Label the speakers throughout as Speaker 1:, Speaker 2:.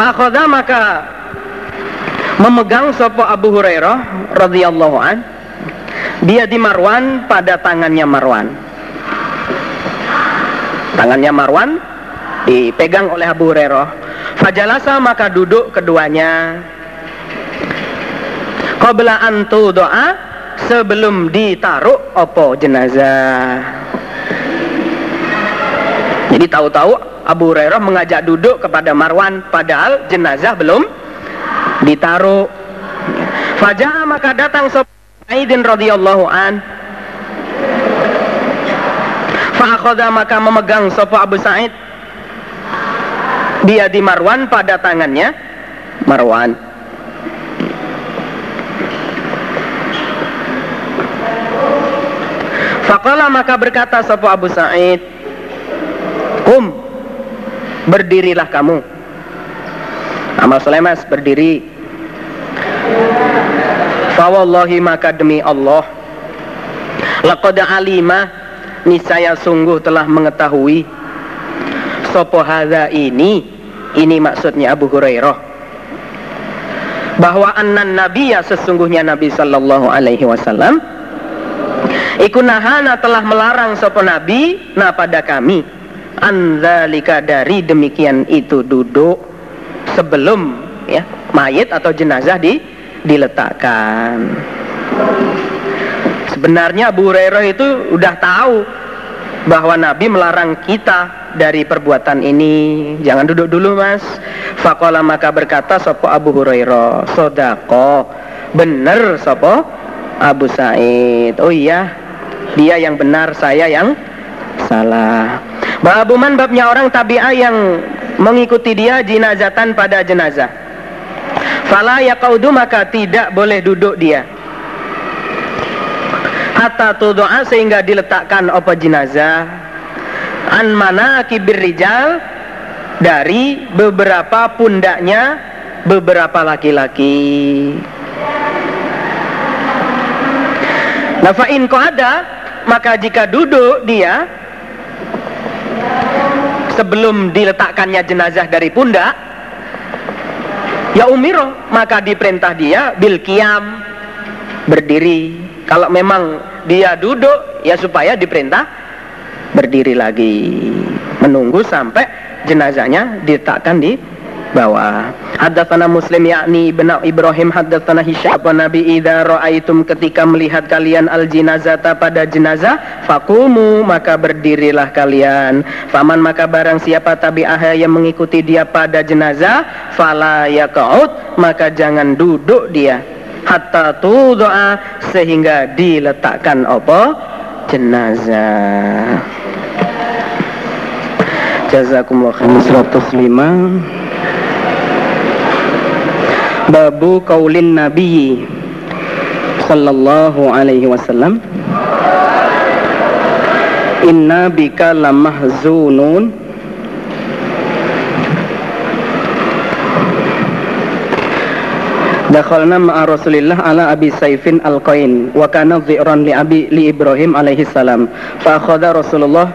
Speaker 1: Fa'akhadha maka memegang sopo Abu Hurairah radhiyallahu an. Dia di Marwan pada tangannya Marwan. Tangannya Marwan dipegang oleh Abu Hurairah. Fajalasa maka duduk keduanya. Qabla antu doa sebelum ditaruh opo jenazah. Jadi tahu-tahu Abu Hurairah mengajak duduk kepada Marwan padahal jenazah belum ditaruh. Fajah maka datang Sa'idin radhiyallahu an. Fa'akhadha maka memegang sopa Abu Sa'id dia di Marwan pada tangannya Marwan. Faqala maka berkata sopa Abu Sa'id, "Kum, berdirilah kamu." Amal Sulaimas berdiri. Fawallahi maka demi Allah Laqad alima niscaya sungguh telah mengetahui Sopo hadha ini Ini maksudnya Abu Hurairah Bahwa annan nabiya sesungguhnya Nabi Sallallahu Alaihi Wasallam Ikunahana telah melarang sopo Nabi Nah pada kami Anzalika dari demikian itu duduk Sebelum ya mayat atau jenazah di diletakkan. Sebenarnya Abu Hurairah itu udah tahu bahwa Nabi melarang kita dari perbuatan ini. Jangan duduk dulu mas. Fakola maka berkata sopo Abu Hurairah, sodako, bener sopo Abu Said. Oh iya, dia yang benar, saya yang salah. Babuman babnya orang tabi'ah yang mengikuti dia jenazatan pada jenazah. Fala yaqaudu maka tidak boleh duduk dia. Hatta tudu'a sehingga diletakkan apa jenazah an mana kibir rijal dari beberapa pundaknya beberapa laki-laki. Nah fa'in ada maka jika duduk dia sebelum diletakkannya jenazah dari pundak ya umiro maka diperintah dia bil kiam berdiri. Kalau memang dia duduk ya supaya diperintah berdiri lagi. Menunggu sampai jenazahnya diletakkan di bawah. Haddatsana Muslim yakni bin Ibrahim haddatsana Hisyam Nabi idza raaitum ketika melihat kalian al jinazata pada jenazah fakumu maka berdirilah kalian. Faman maka barang siapa tabi'ah yang mengikuti dia pada jenazah fala yaqaud maka jangan duduk dia hatta doa sehingga diletakkan apa jenazah. Jazakumullah khairan 105 Babu kaulin Nabi sallallahu alaihi wasallam Inna bika lamahzunun Dakhalna ma'a Rasulillah ala Abi Saifin al-Qain wa kana dhi'ran li Abi li Ibrahim alaihi salam fa akhadha Rasulullah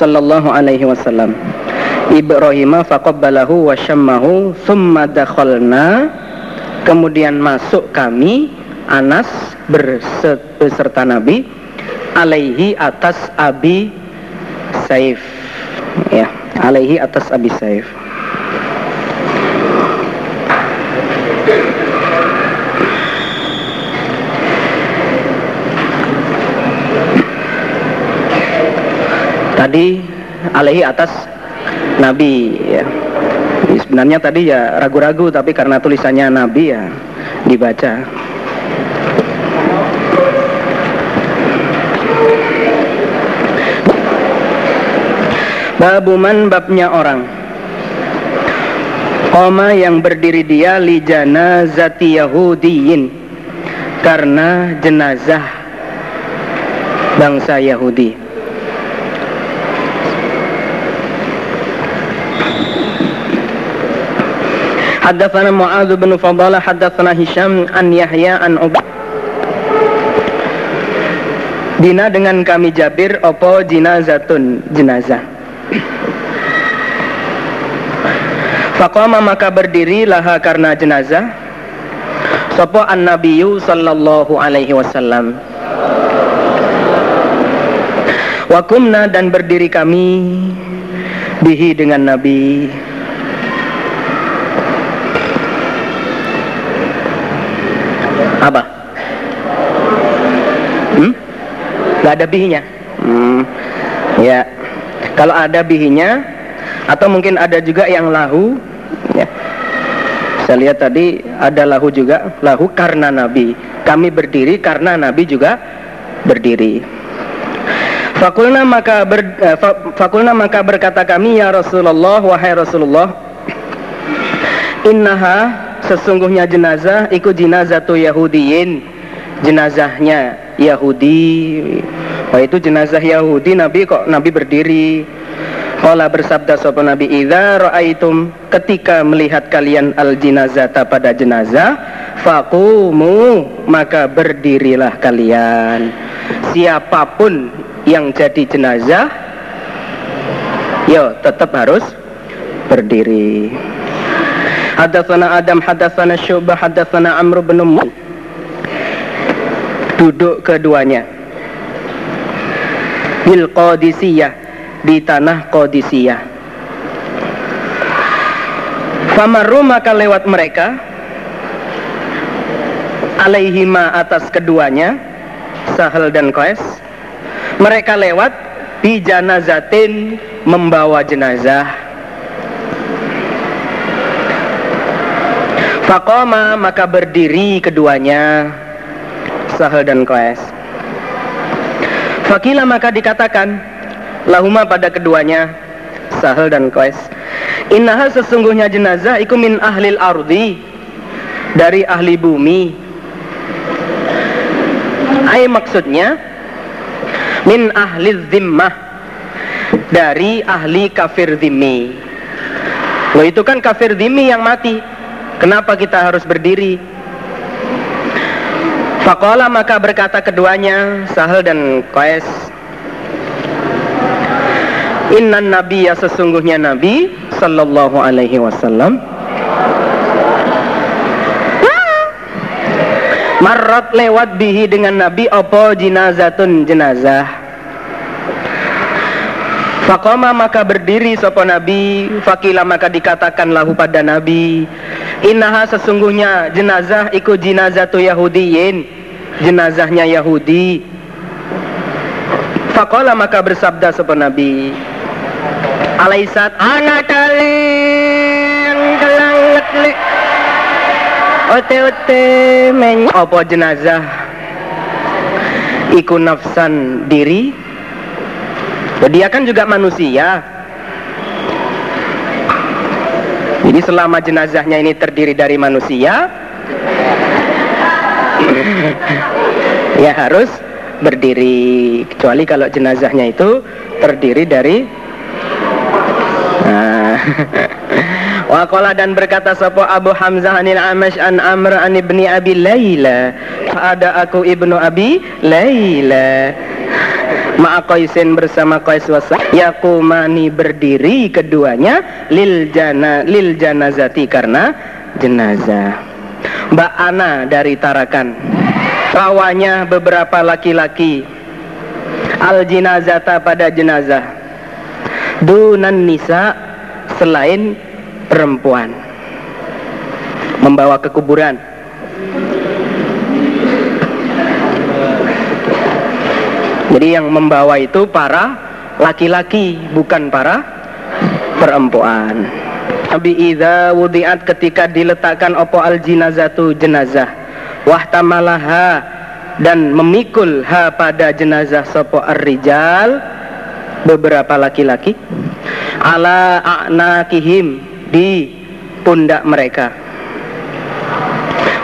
Speaker 1: sallallahu alaihi wasallam Ibrahim faqabbalahu wa syammahu thumma dakhalna kemudian masuk kami Anas beserta Nabi alaihi atas Abi Saif. Ya alaihi atas Abi Saif. Tadi alaihi atas Nabi ya sebenarnya tadi ya ragu-ragu tapi karena tulisannya Nabi ya dibaca. Babuman babnya orang. Koma yang berdiri dia li janazati Yahudiyin. Karena jenazah bangsa Yahudi Haddatsana Mu'adz bin Fadalah haddatsana Hisham an Yahya an Ubay Dina dengan kami Jabir opo jinazatun jenazah. Faqama maka berdiri laha karena jenazah. Sopo an nabiyyu sallallahu alaihi wasallam. Wakumna dan berdiri kami bihi dengan Nabi apa? Hmm? Gak ada bihinya? Hmm. Ya, kalau ada bihinya atau mungkin ada juga yang lahu, ya. Saya lihat tadi ada lahu juga, lahu karena Nabi. Kami berdiri karena Nabi juga berdiri. Fakulna maka ber, uh, fakulna maka berkata kami ya Rasulullah wahai Rasulullah Innaha sesungguhnya jenazah ikut jenazah tu Yahudiyin jenazahnya Yahudi. Wah itu jenazah Yahudi Nabi kok Nabi berdiri. Kala bersabda sopa Nabi Idza ra'aitum ketika melihat kalian al jinazata pada jenazah fakumu maka berdirilah kalian. Siapa pun yang jadi jenazah yo tetap harus berdiri. Hadatsana Adam hadatsana Syu'bah hadatsana Amr bin duduk keduanya. Bil Qadisiyah di tanah Qadisiyah. Famaru maka lewat mereka alaihima atas keduanya Sahel dan Qais mereka lewat di janazatin membawa jenazah. Fakoma maka berdiri keduanya Sahel dan Qais Fakila maka dikatakan Lahuma pada keduanya Sahel dan Qais Innaha sesungguhnya jenazah iku min ahlil ardi Dari ahli bumi Ay maksudnya min ahli zimmah dari ahli kafir zimmi. Loh itu kan kafir zimmi yang mati. Kenapa kita harus berdiri? Fakola maka berkata keduanya Sahel dan Qais Innan Nabi ya sesungguhnya Nabi Sallallahu alaihi wasallam Marrat lewat bihi dengan Nabi opo jinazatun jenazah. Fakoma maka berdiri sopo Nabi, fakila maka dikatakan lahu pada Nabi, Innaha sesungguhnya jenazah ikut jinazatu Yahudiyin, jenazahnya Yahudi. Fakola maka bersabda sopo Nabi, Alaisat anak kaleng kelang letlek ote-ote men apa jenazah? Iku nafsan diri. Dia kan juga manusia jadi selama jenazahnya ini terdiri dari manusia ya harus berdiri kecuali kalau jenazahnya itu terdiri dari Waqala dan berkata sapa Abu Hamzah anil Amash an Amr an ibni Abi Laila. Ada aku ibnu Abi Laila. Ma'a Qaisin bersama Qais wasa Yakumani berdiri keduanya lil jana lil janazati karena jenazah. Mbak Ana dari Tarakan. Rawanya beberapa laki-laki al jinazata pada jenazah. Dunan nisa selain perempuan membawa ke kuburan jadi yang membawa itu para laki-laki bukan para perempuan Nabi idza wudiat ketika diletakkan opo al jinazatu jenazah wahtamalaha dan memikul ha pada jenazah sopo ar-rijal beberapa laki-laki ala a'nakihim di pundak mereka.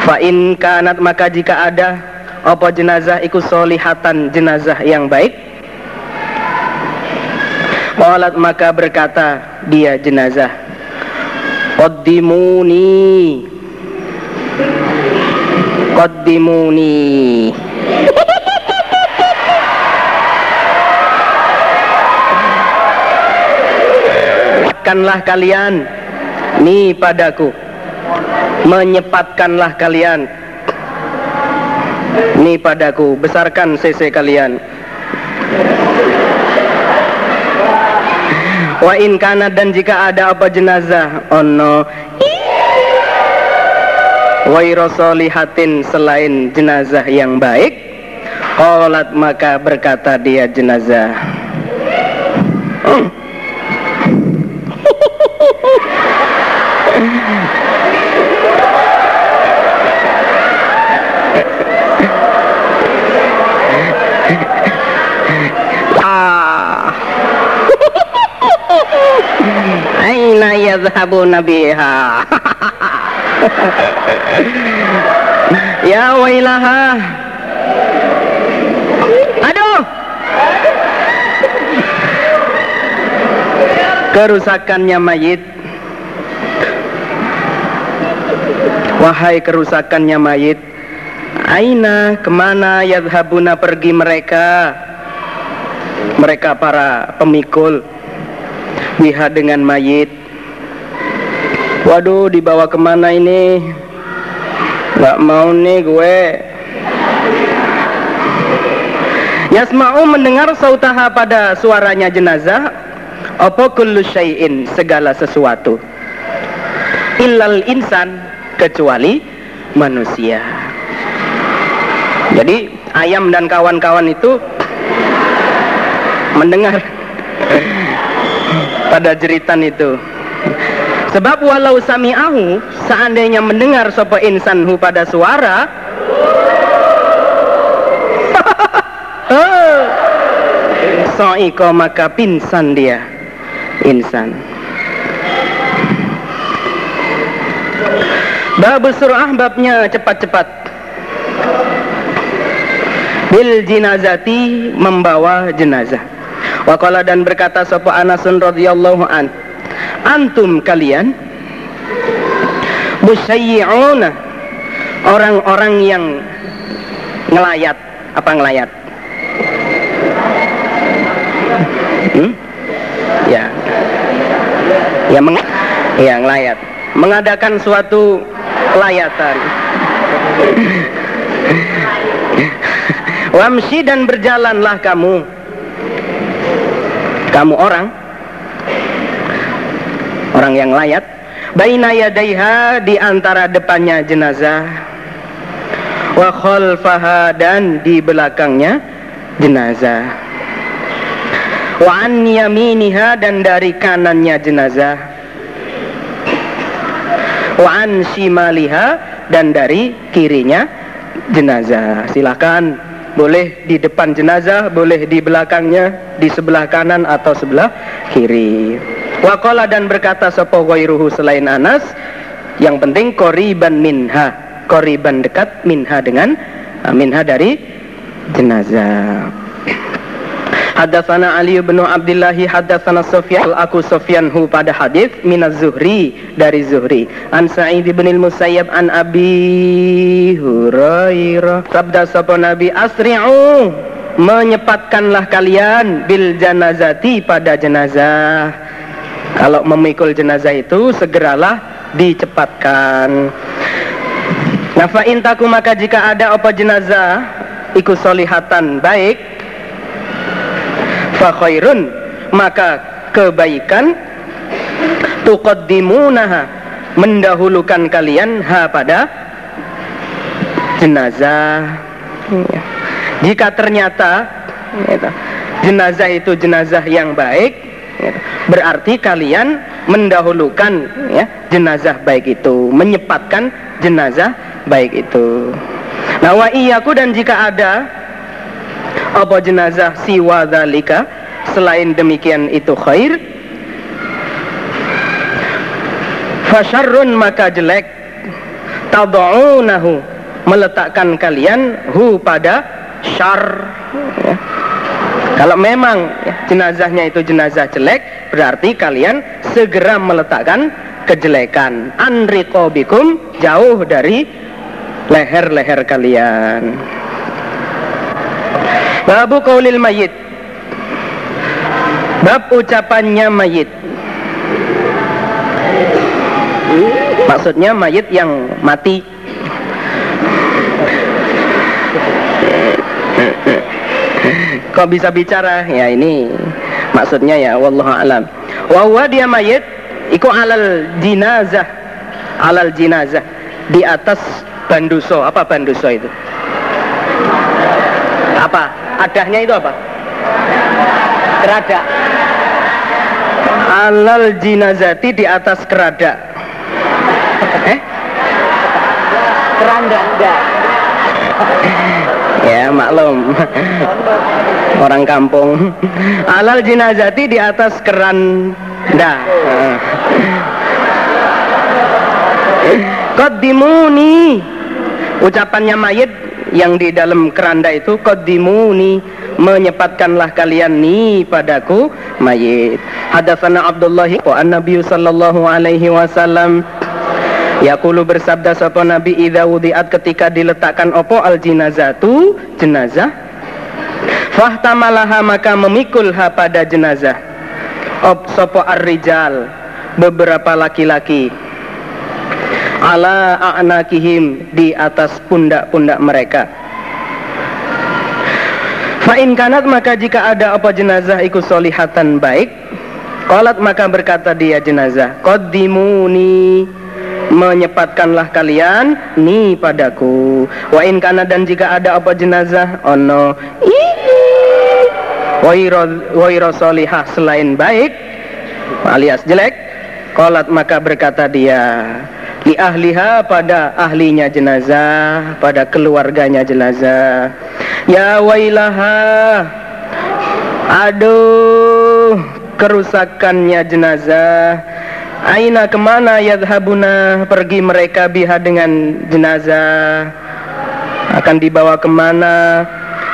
Speaker 1: Fa in kanat maka jika ada apa jenazah ikut solihatan jenazah yang baik? Qalat maka berkata dia jenazah. Qaddimuni. Qaddimuni. Kanlah kalian. Ni padaku. Menyepatkanlah kalian ni padaku besarkan cc kalian. Wa in kana dan jika ada apa jenazah ono. Wa solihatin selain jenazah yang baik qalat maka berkata dia jenazah. Ah aina yadhhabuna biha. Ya wailaha. Aduh. Kerusakannya mayit. Wahai kerusakannya mayit. Aina ke mana yadhabuna pergi mereka? Mereka para pemikul. Biha dengan mayit waduh dibawa ke mana ini? Nggak mau nih gue. Yasma'u mendengar sautaha pada suaranya jenazah. Apa kullu syai'in segala sesuatu. Illal insan kecuali manusia. Jadi ayam dan kawan-kawan itu mendengar pada jeritan itu sebab walau sami'ahu seandainya mendengar sapa insanhu pada suara So'iko maka pingsan dia Insan. Bab surah babnya cepat-cepat. Bil jinazati membawa jenazah. Waqala dan berkata sapa Anasun radhiyallahu an Antum kalian Musayyi'una Orang-orang yang ngelayat Apa ngelayat? Hmm? Ya. Ya meng ya ngelayat. Mengadakan suatu layatan. Wamsi dan berjalanlah kamu. Kamu orang orang yang layat baina yadaiha di antara depannya jenazah wa khalfaha dan di belakangnya jenazah. Wa an yaminiha dan dari kanannya jenazah. Wa an shimaliha dan dari kirinya jenazah. Silakan boleh di depan jenazah boleh di belakangnya di sebelah kanan atau sebelah kiri Wakola dan berkata sopo ghairuhu selain Anas? Yang penting koriban minha. Koriban dekat minha dengan minha dari jenazah. Hadatsana Ali bin Abdullah hadatsana Sufyan aku Sufyan hu pada hadis min zuhri dari Zuhri. An Sa'id bin al-Musayyab an Abi Hurairah. Sabda sapa Nabi asri'u menyepatkanlah kalian bil janazati pada jenazah kalau memikul jenazah itu segeralah dicepatkan. Nafa intaku maka jika ada apa jenazah ikut solihatan baik fa khairun maka kebaikan tuqaddimunaha mendahulukan kalian ha pada jenazah. Jika ternyata jenazah itu jenazah yang baik berarti kalian mendahulukan ya jenazah baik itu menyepatkan jenazah baik itu. Nah wa iyaku dan jika ada apa jenazah siwa dalika selain demikian itu khair? Fasyarrun maka jelek. Tad'unahu meletakkan kalian hu pada syar ya. Kalau memang ya, jenazahnya itu jenazah jelek berarti kalian segera meletakkan kejelekan. Anriqobikum jauh dari leher-leher kalian. Babu kaulil mayit Bab ucapannya mayit Maksudnya mayit yang mati. Kok bisa bicara? Ya ini maksudnya ya wallahu alam. Wa dia mayit iku alal jinazah. Alal jinazah di atas banduso. Apa banduso itu? Apa? Adahnya itu apa? Kerada. Alal jinazati di atas kerada. Eh? Keranda. ya maklum. Orang kampung. Alal jinazati di atas keranda Qaddimuni ucapannya mayit yang di dalam keranda itu qaddimuni menyepatkanlah kalian ni padaku mayit. Hadatsana Abdullah wa an-nabiy sallallahu alaihi wasallam Yaqulu bersabda sapa Nabi idza wudiat ketika diletakkan opo? Al jinazatu jenazah. Fahtamalaha maka memikulha pada jenazah. Op sopo ar-rijal? Beberapa laki-laki. Ala a'nakihim di atas pundak-pundak mereka. Fa'in kanat maka jika ada apa jenazah ikut solihatan baik Qalat maka berkata dia jenazah Qaddimuni menyepatkanlah kalian ni padaku. Wa in kana dan jika ada apa jenazah ono. Wairo solihah selain baik alias jelek kolat maka berkata dia li ahliha pada ahlinya jenazah pada keluarganya jenazah. Ya wailaha aduh kerusakannya jenazah Aina ke mana yadhabuna pergi mereka biha dengan jenazah. Akan dibawa ke mana?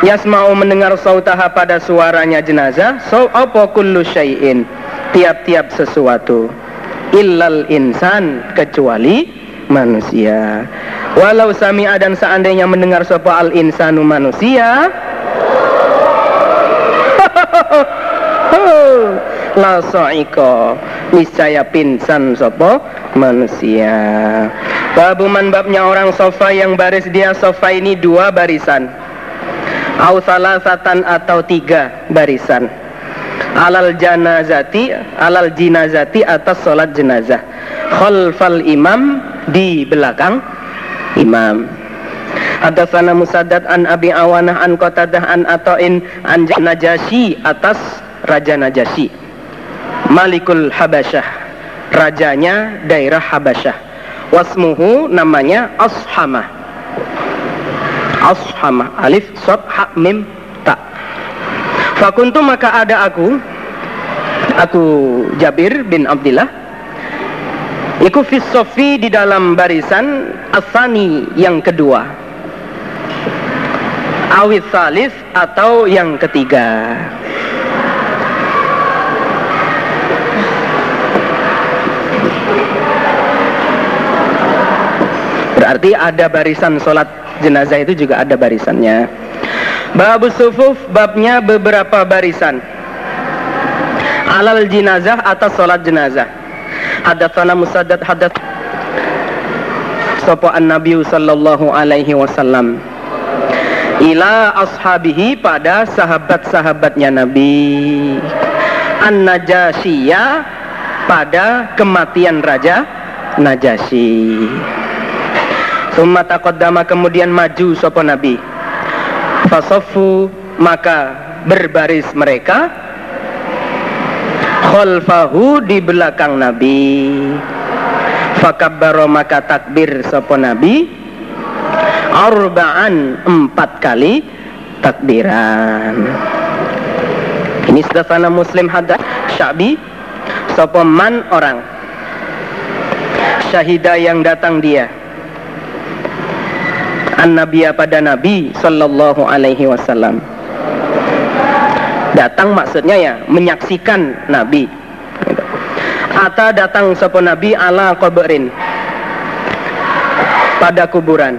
Speaker 1: Yasma'u mendengar sautaha pada suaranya jenazah. So apa kullu syai'in? Tiap-tiap sesuatu. Illal insan Kecuali manusia. Walau sami'a dan seandainya mendengar sopa al insanu manusia. La sa'ika niscaya pinsan sopo manusia. Babu man babnya orang sofa yang baris dia sofa ini dua barisan. Au salasatan atau tiga barisan. Alal janazati alal jinazati atas sholat jenazah. Khalfal imam di belakang imam. Hadatsana Musaddad an Abi Awanah an Qatadah an Ata'in an Najasyi atas Raja Najasyi Malikul Habasyah. Rajanya daerah Habasyah. Wasmuhu namanya Ashama Ashama alif sod ha mim ta. Fakuntu maka ada aku. Aku Jabir bin Abdullah Iku fisofi di dalam barisan asani yang kedua. Awit salis atau yang ketiga Berarti ada barisan sholat jenazah itu juga ada barisannya. Babu sufuf babnya beberapa barisan. Alal jenazah atas sholat jenazah. Hadatsana Musaddad hadat Sopo an-Nabi sallallahu alaihi wasallam ila ashabihi pada sahabat-sahabatnya Nabi An-Najasyiya pada kematian Raja Najasyi Summa taqaddama kemudian maju sopo Nabi. Fasofu maka berbaris mereka khalfahu di belakang Nabi. Fakabbaro maka takbir sopo Nabi arba'an empat kali takbiran. Ini sana Muslim hadas Syabi sopo man orang syahidah yang datang dia an-nabiya pada Nabi Sallallahu Alaihi Wasallam. Datang maksudnya ya menyaksikan Nabi. Ata datang sopo Nabi ala kubrin pada kuburan.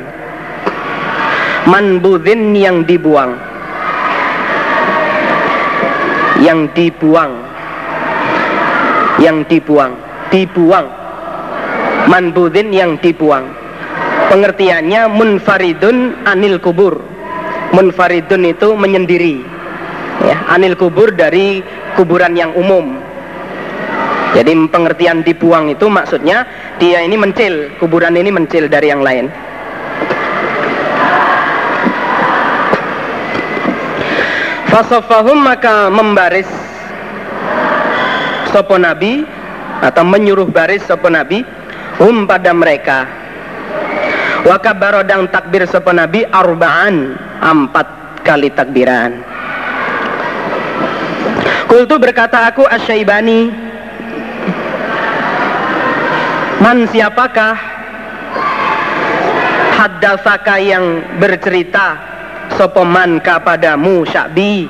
Speaker 1: Manbudin yang dibuang. Yang dibuang. Yang dibuang. Dibuang. manbudin yang dibuang pengertiannya munfaridun anil kubur. Munfaridun itu menyendiri. Ya anil kubur dari kuburan yang umum. Jadi pengertian dibuang itu maksudnya dia ini mencil kuburan ini mencil dari yang lain. Fasofahum maka membaris sopo nabi atau menyuruh baris sopo nabi hum pada mereka wakabarodang takbir sopo nabi arba'an empat kali takbiran. Kultu berkata aku asyaibani Man siapakah Haddasaka yang bercerita sopoman kepadamu Syakbi?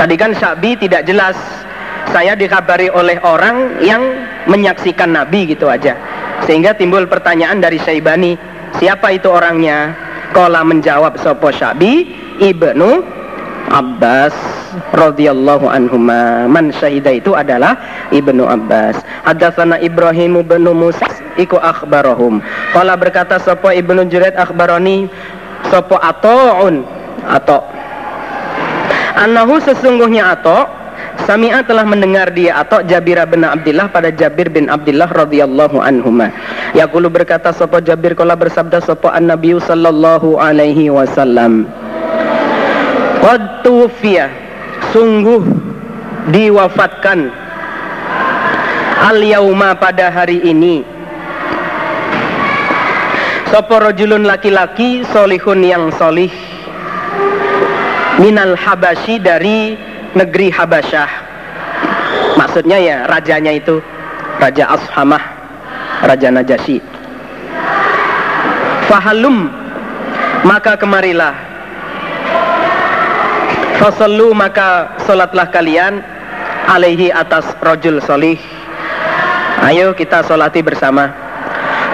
Speaker 1: Tadi kan Syakbi tidak jelas. Saya dikabari oleh orang yang menyaksikan Nabi gitu aja Sehingga timbul pertanyaan dari Syaibani Siapa itu orangnya? Kola menjawab sopo Syakbi Ibnu Abbas radhiyallahu anhuma. Man syahida itu adalah Ibnu Abbas. Hadatsana Ibrahim bin Musa iku akhbarahum. Qala berkata sapa Ibnu Juraid akhbarani sapa Ata'un atau Annahu sesungguhnya atau Sami'a telah mendengar dia atau Jabir bin Abdullah pada Jabir bin Abdullah radhiyallahu anhuma. Yaqulu berkata sapa Jabir kala bersabda sapa An-Nabi sallallahu alaihi wasallam. Qad tufiya sungguh diwafatkan al yauma pada hari ini Sopo rojulun laki-laki solihun yang solih Minal Habasyi dari negeri Habasyah. Maksudnya ya rajanya itu Raja Ashamah Raja Najasyi. Fahalum Maka kemarilah. Fasallu maka solatlah kalian alaihi atas rojul solih. Ayo kita solati bersama.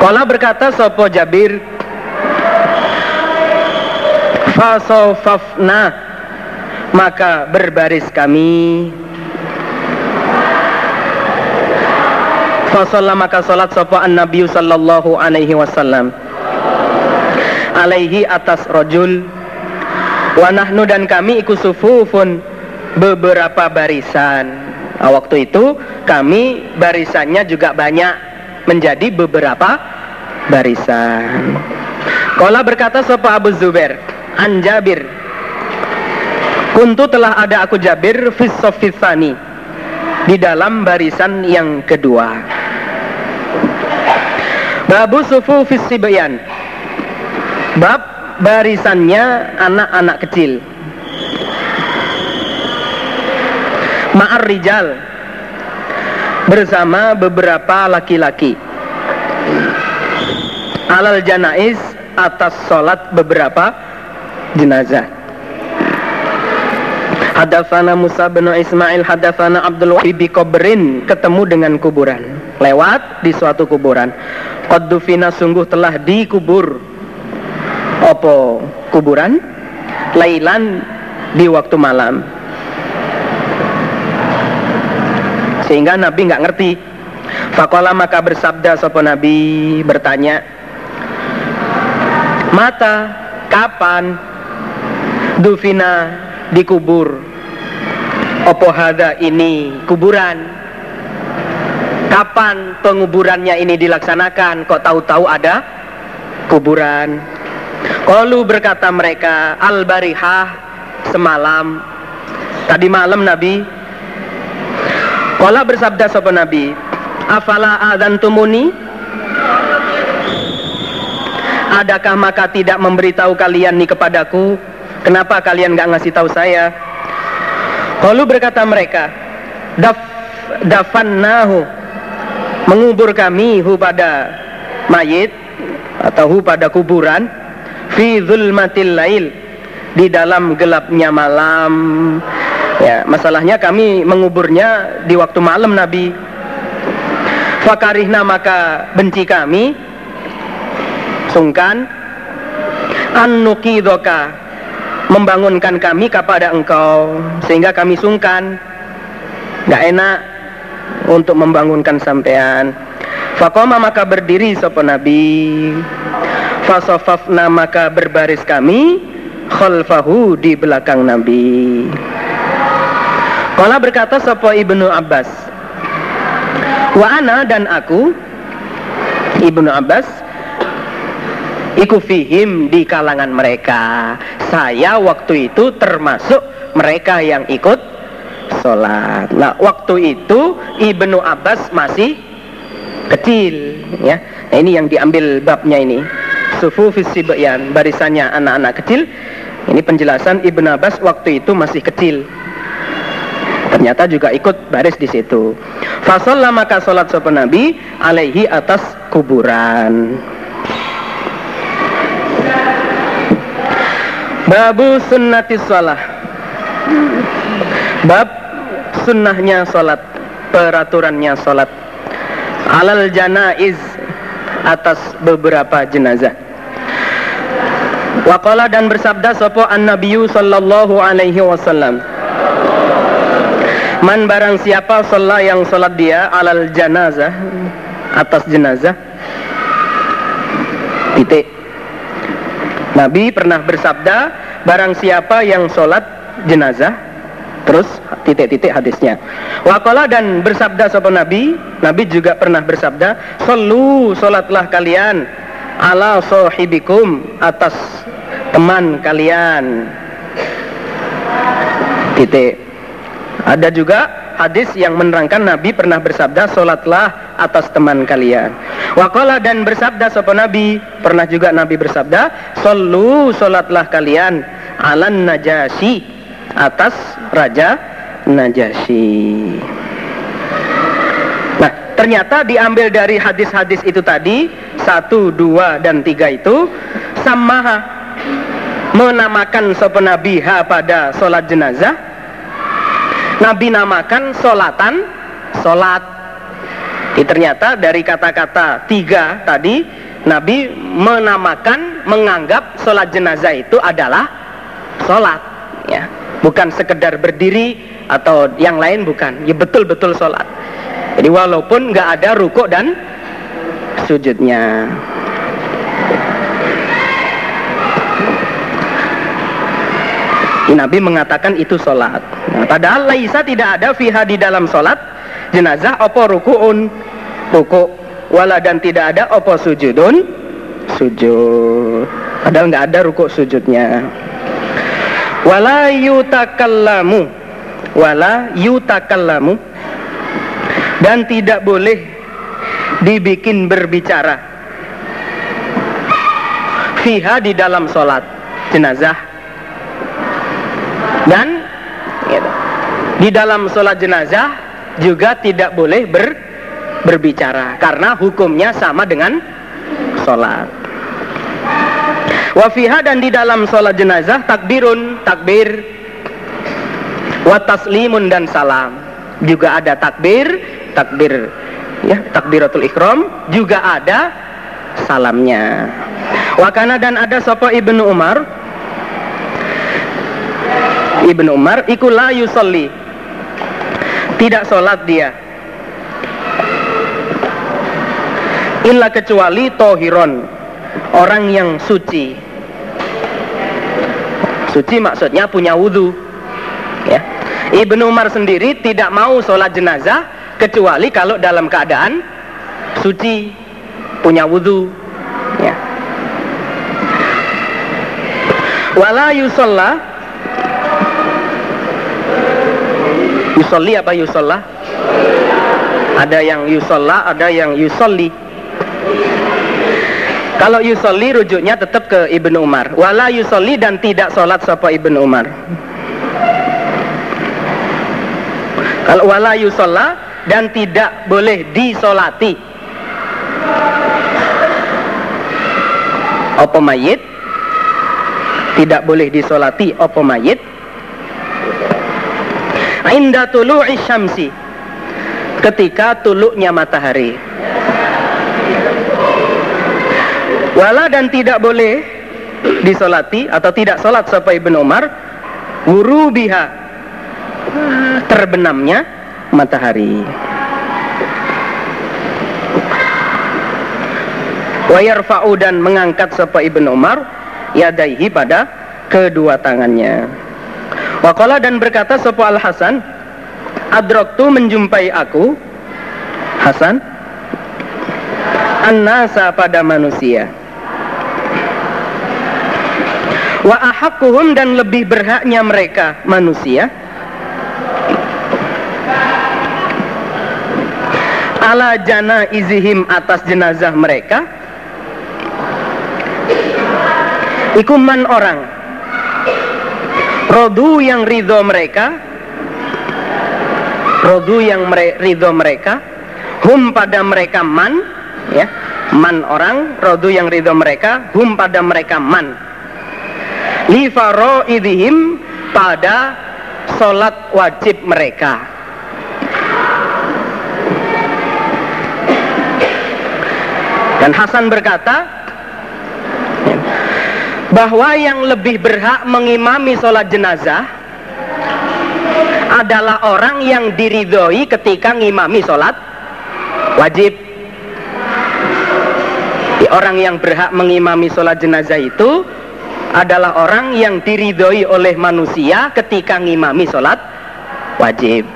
Speaker 1: Kala berkata sopo Jabir? Fasofafna Maka berbaris kami. Fasallah maka solat sopo an Nabi sallallahu alaihi wasallam. Alaihi atas rojul. Wanahnu dan kami ikut sufufun. Beberapa barisan. Nah, waktu itu kami barisannya juga banyak menjadi beberapa barisan. Kala berkata sapa Abu Zubair, An Jabir, Kuntu telah ada aku Jabir Fissofisani di dalam barisan yang kedua. Babu sufu fisibayan. Bab barisannya anak-anak kecil. Ma'ar rijal. Bersama beberapa laki-laki. Alal janais atas sholat beberapa jenazah Hadafana Musa bin Ismail Hadafana Abdul Wahid Kobrin ketemu dengan kuburan. Lewat di suatu kuburan. Qaddufina sungguh telah dikubur. Opo kuburan? Lailan di waktu malam. Sehingga Nabi nggak ngerti. Fakola maka bersabda sopo Nabi bertanya mata kapan dufina dikubur. Opo hada ini kuburan? Kapan penguburannya ini dilaksanakan? Kok tahu-tahu ada kuburan? Kalu berkata mereka al-barihah semalam. Tadi malam Nabi. Kala bersabda sapa Nabi afala tumuni Adakah maka tidak memberitahu kalian nih kepadaku Kenapa kalian gak ngasih tahu saya? Kalu berkata mereka Daf dafannahu Mengubur kami hu pada mayit Atau hu pada kuburan fi zulmatil lail di dalam gelapnya malam. Ya masalahnya kami menguburnya di waktu malam Nabi. Fakarihna maka benci kami. Sungkan an nukidoka membangunkan kami kepada engkau sehingga kami sungkan. Nggak enak untuk membangunkan sampean. Fakoma maka berdiri sopo Nabi. Fasofafna maka berbaris kami. Khalfahu di belakang Nabi. Kala berkata sopo Ibnu Abbas Wa ana dan aku Ibnu Abbas Iku fihim di kalangan mereka. Saya waktu itu termasuk mereka yang ikut sholat. Nah waktu itu Ibnu Abbas masih kecil ya. Nah, ini yang diambil babnya ini. Sufu fisibyan barisannya anak-anak kecil. Ini penjelasan Ibn Abbas waktu itu masih kecil. Ternyata juga ikut baris di situ. Fasolla maka sholat sopan nabi alaihi atas kuburan babu sunnati sholat bab sunnahnya sholat peraturannya sholat alal janaiz atas beberapa jenazah. Waqala dan bersabda sopo an nabiyyu sallallahu alaihi wasallam. Man barang siapa sholat yang sholat dia alal janazah atas jenazah titik Nabi pernah bersabda barang siapa yang sholat jenazah terus titik-titik hadisnya. Wakola dan bersabda sopan Nabi, Nabi juga pernah bersabda, Solu solatlah kalian ala sohibikum atas teman kalian. Titik. Ada juga hadis yang menerangkan Nabi pernah bersabda, solatlah atas teman kalian. Wakola dan bersabda sopan Nabi, pernah juga Nabi bersabda, Solu solatlah kalian alan najasi atas raja Najasyi. Nah, ternyata diambil dari hadis-hadis itu tadi satu, dua, dan tiga itu sama menamakan sopan Nabi pada sholat jenazah. Nabi namakan solatan. Sholat. Jadi ternyata dari kata-kata tiga tadi Nabi menamakan menganggap sholat jenazah itu adalah sholat ya. Bukan sekedar berdiri atau yang lain bukan. Ya betul-betul sholat jadi walaupun nggak ada rukuk dan sujudnya. Nabi mengatakan itu sholat nah, padahal laisa tidak ada fiha di dalam sholat jenazah opo rukuun rukuk wala dan tidak ada opo sujudun sujud. Padahal nggak ada rukuk sujudnya. Wala yutakallamu wala yutakallamu dan tidak boleh dibikin berbicara fiha di dalam sholat jenazah. Dan di dalam sholat jenazah juga tidak boleh ber, berbicara karena hukumnya sama dengan sholat. Wafiha dan di dalam sholat jenazah takbirun takbir wa taslimun dan salam. Juga ada takbir takbir ya takbiratul ikram juga ada salamnya. Wakana dan ada sapa ibnu Umar. Ibnu Umar iku la yusalli tidak sholat dia. Illa kecuali tohiron orang yang suci. Suci maksudnya punya wudhu ya. Ibnu Umar sendiri tidak mau sholat jenazah kecuali kalau dalam keadaan suci punya wudhu ya. wala yusolli apa yusolla ada yang yusolla ada yang yusolli kalau yusolli rujuknya tetap ke Ibnu Umar wala yusolli dan tidak sholat sapa Ibnu Umar Kalau wala yusolla dan tidak boleh disolati. Apa mayit? Tidak boleh disolati apa mayit? Inda tulu'i syamsi. Ketika tuluknya matahari. Wala dan tidak boleh disolati atau tidak solat sampai Ibn Umar. Wuru biha terbenamnya matahari. wa yarfa'u dan mengangkat sapa Ibnu Umar yadaihi pada kedua tangannya Waqala dan berkata sapa Al Hasan adraktu menjumpai aku Hasan an-nasa pada manusia. Wa ahakkuhum dan lebih berhaknya mereka manusia. Ala jana izihim atas jenazah mereka. Ikuman orang rodu yang ridho mereka. Rodu yang mere, ridho mereka. Hum pada mereka man ya. Man orang rodu yang ridho mereka. Hum pada mereka man. Li idhim pada sholat wajib mereka. Dan Hasan berkata bahwa yang lebih berhak mengimami sholat jenazah adalah orang yang diridhoi ketika ngimami sholat wajib orang yang berhak mengimami sholat jenazah itu adalah orang yang diridhoi oleh manusia ketika ngimami sholat wajib.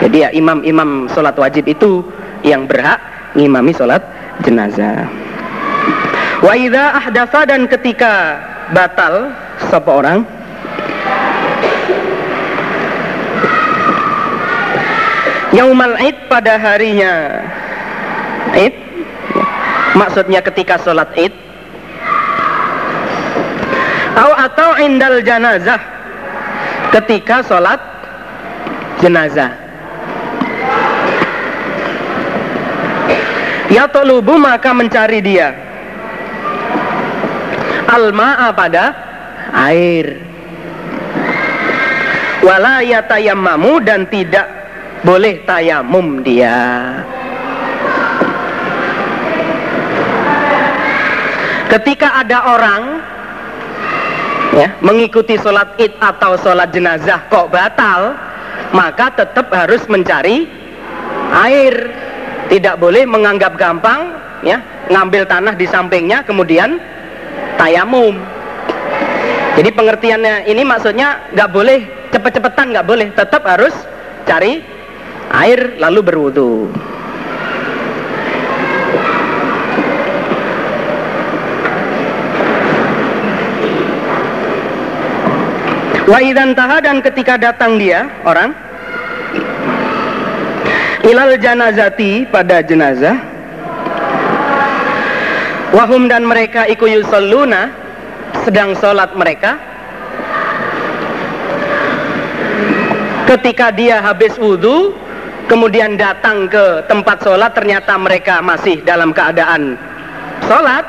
Speaker 1: Jadi ya imam-imam sholat wajib itu yang berhak ngimami sholat jenazah. Wa idza ahdatha dan ketika batal sapa orang? Yaumal Id pada harinya Id maksudnya ketika sholat Id. Atau atau indal janazah ketika sholat jenazah. Ya tolubu maka mencari dia alma'a pada air. Wala yatayammamu dan tidak boleh tayamum dia. Ketika ada orang ya, mengikuti sholat id atau sholat jenazah kok batal maka tetap harus mencari air. Tidak boleh menganggap gampang ya ngambil tanah di sampingnya kemudian tayamum jadi pengertiannya ini maksudnya nggak boleh cepet-cepetan nggak boleh tetap harus cari air lalu berwudu. Wa idan taha dan ketika datang dia orang ilal janazati pada jenazah wahum dan mereka iku yusalluna sedang sholat mereka. Ketika dia habis wudhu kemudian datang ke tempat sholat ternyata mereka masih dalam keadaan sholat.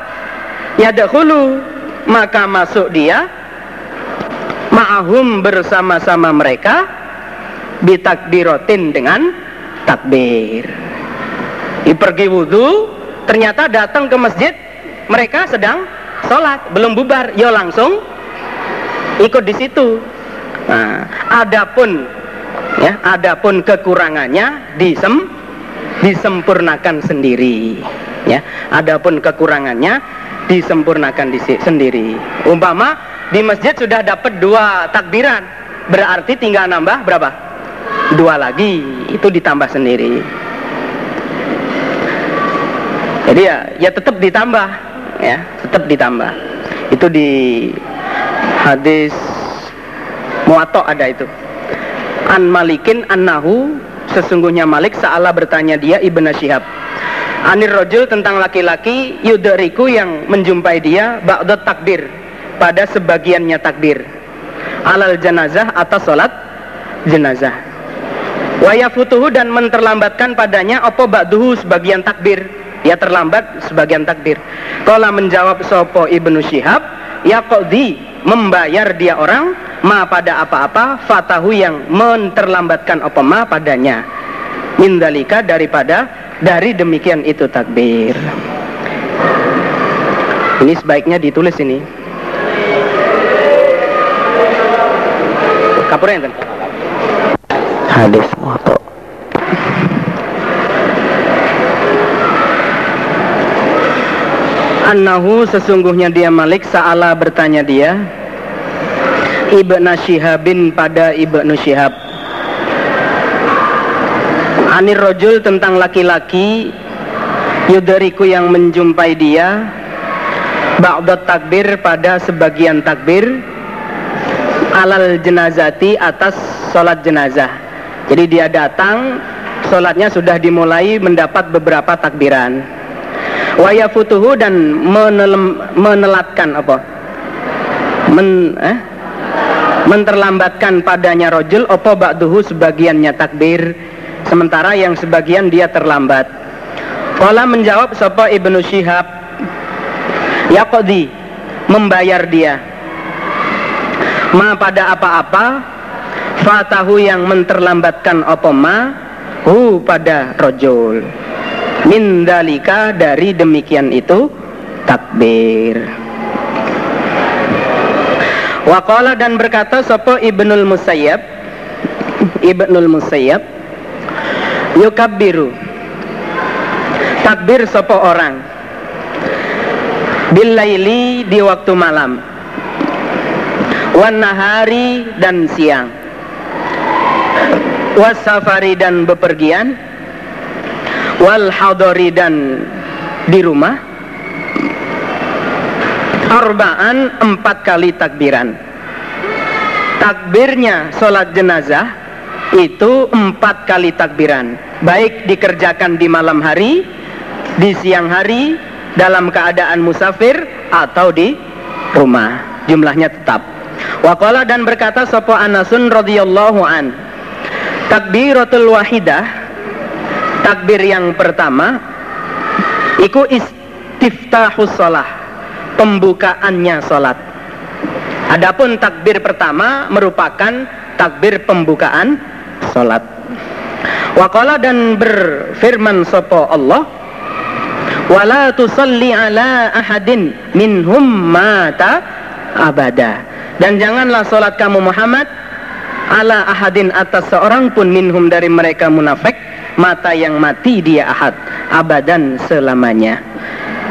Speaker 1: Ya dahulu maka masuk dia. Ma'ahum bersama-sama mereka bitakbirotin dengan takbir. Di pergi wudhu ternyata datang ke masjid mereka sedang sholat belum bubar yo langsung ikut di situ. Nah, adapun ya adapun kekurangannya disem disempurnakan sendiri ya. Adapun kekurangannya disempurnakan di, sendiri. Umpama di masjid sudah dapat dua takbiran berarti tinggal nambah berapa? Dua lagi itu ditambah sendiri. Jadi ya ya tetap ditambah ya tetap ditambah. Itu di hadis muatok ada itu. An malikin an nahu sesungguhnya Malik Sa'ala bertanya dia Ibn Syihab Anir rojul tentang laki-laki yudariku yang menjumpai dia ba'dot takbir pada sebagiannya takbir. Alal jenazah atas sholat jenazah. Wayafutuhu dan menterlambatkan padanya opo ba'duhu sebagian takbir ya terlambat sebagian takbir Kala menjawab sopo ibnu syihab ya di membayar dia orang ma pada apa-apa fatahu yang menterlambatkan opo ma padanya mindalika daripada dari demikian itu takbir ini sebaiknya ditulis ini Kapura enten?
Speaker 2: Hadis moto.
Speaker 1: Annahu sesungguhnya dia Malik Sa'ala bertanya dia Ibnu Syihabin pada Ibnu Syihab. Anir rojul tentang laki-laki Yudariku yang menjumpai dia Ba'dot takbir pada sebagian takbir Alal jenazati atas sholat jenazah. Jadi dia datang Sholatnya sudah dimulai mendapat beberapa takbiran wayafutuhu dan menelem, menelatkan apa? Men, eh? menterlambatkan padanya rojul opo ba'duhu sebagiannya takbir sementara yang sebagian dia terlambat. Kala menjawab sopo ibnu Syihab Yaqdi membayar dia. Ma pada apa-apa fatahu yang menterlambatkan opo ma hu pada rojul min dalika dari demikian itu takbir. Waqala dan berkata sopo Ibnul Musayyab? Ibnul Musayyab Yukabbiru. Takbir sopo orang? Billaili di waktu malam. Wan nahari dan siang. Wasafari dan bepergian wal hadori dan di rumah. Arbaan empat kali takbiran. Takbirnya sholat jenazah itu empat kali takbiran. Baik dikerjakan di malam hari di siang hari dalam keadaan musafir atau di rumah. Jumlahnya tetap. Waqala dan berkata sopo Anasun radhiyallahu an. Takbiratul wahidah takbir yang pertama iku istiftahus sholah pembukaannya sholat. Adapun takbir pertama merupakan takbir pembukaan sholat. Waqala dan berfirman sopo Allah wala tusalli ala ahadin minhum mata abada. Dan janganlah sholat kamu Muhammad ala ahadin atas seorang pun minhum dari mereka munafik mata yang mati dia ahad abadan selamanya.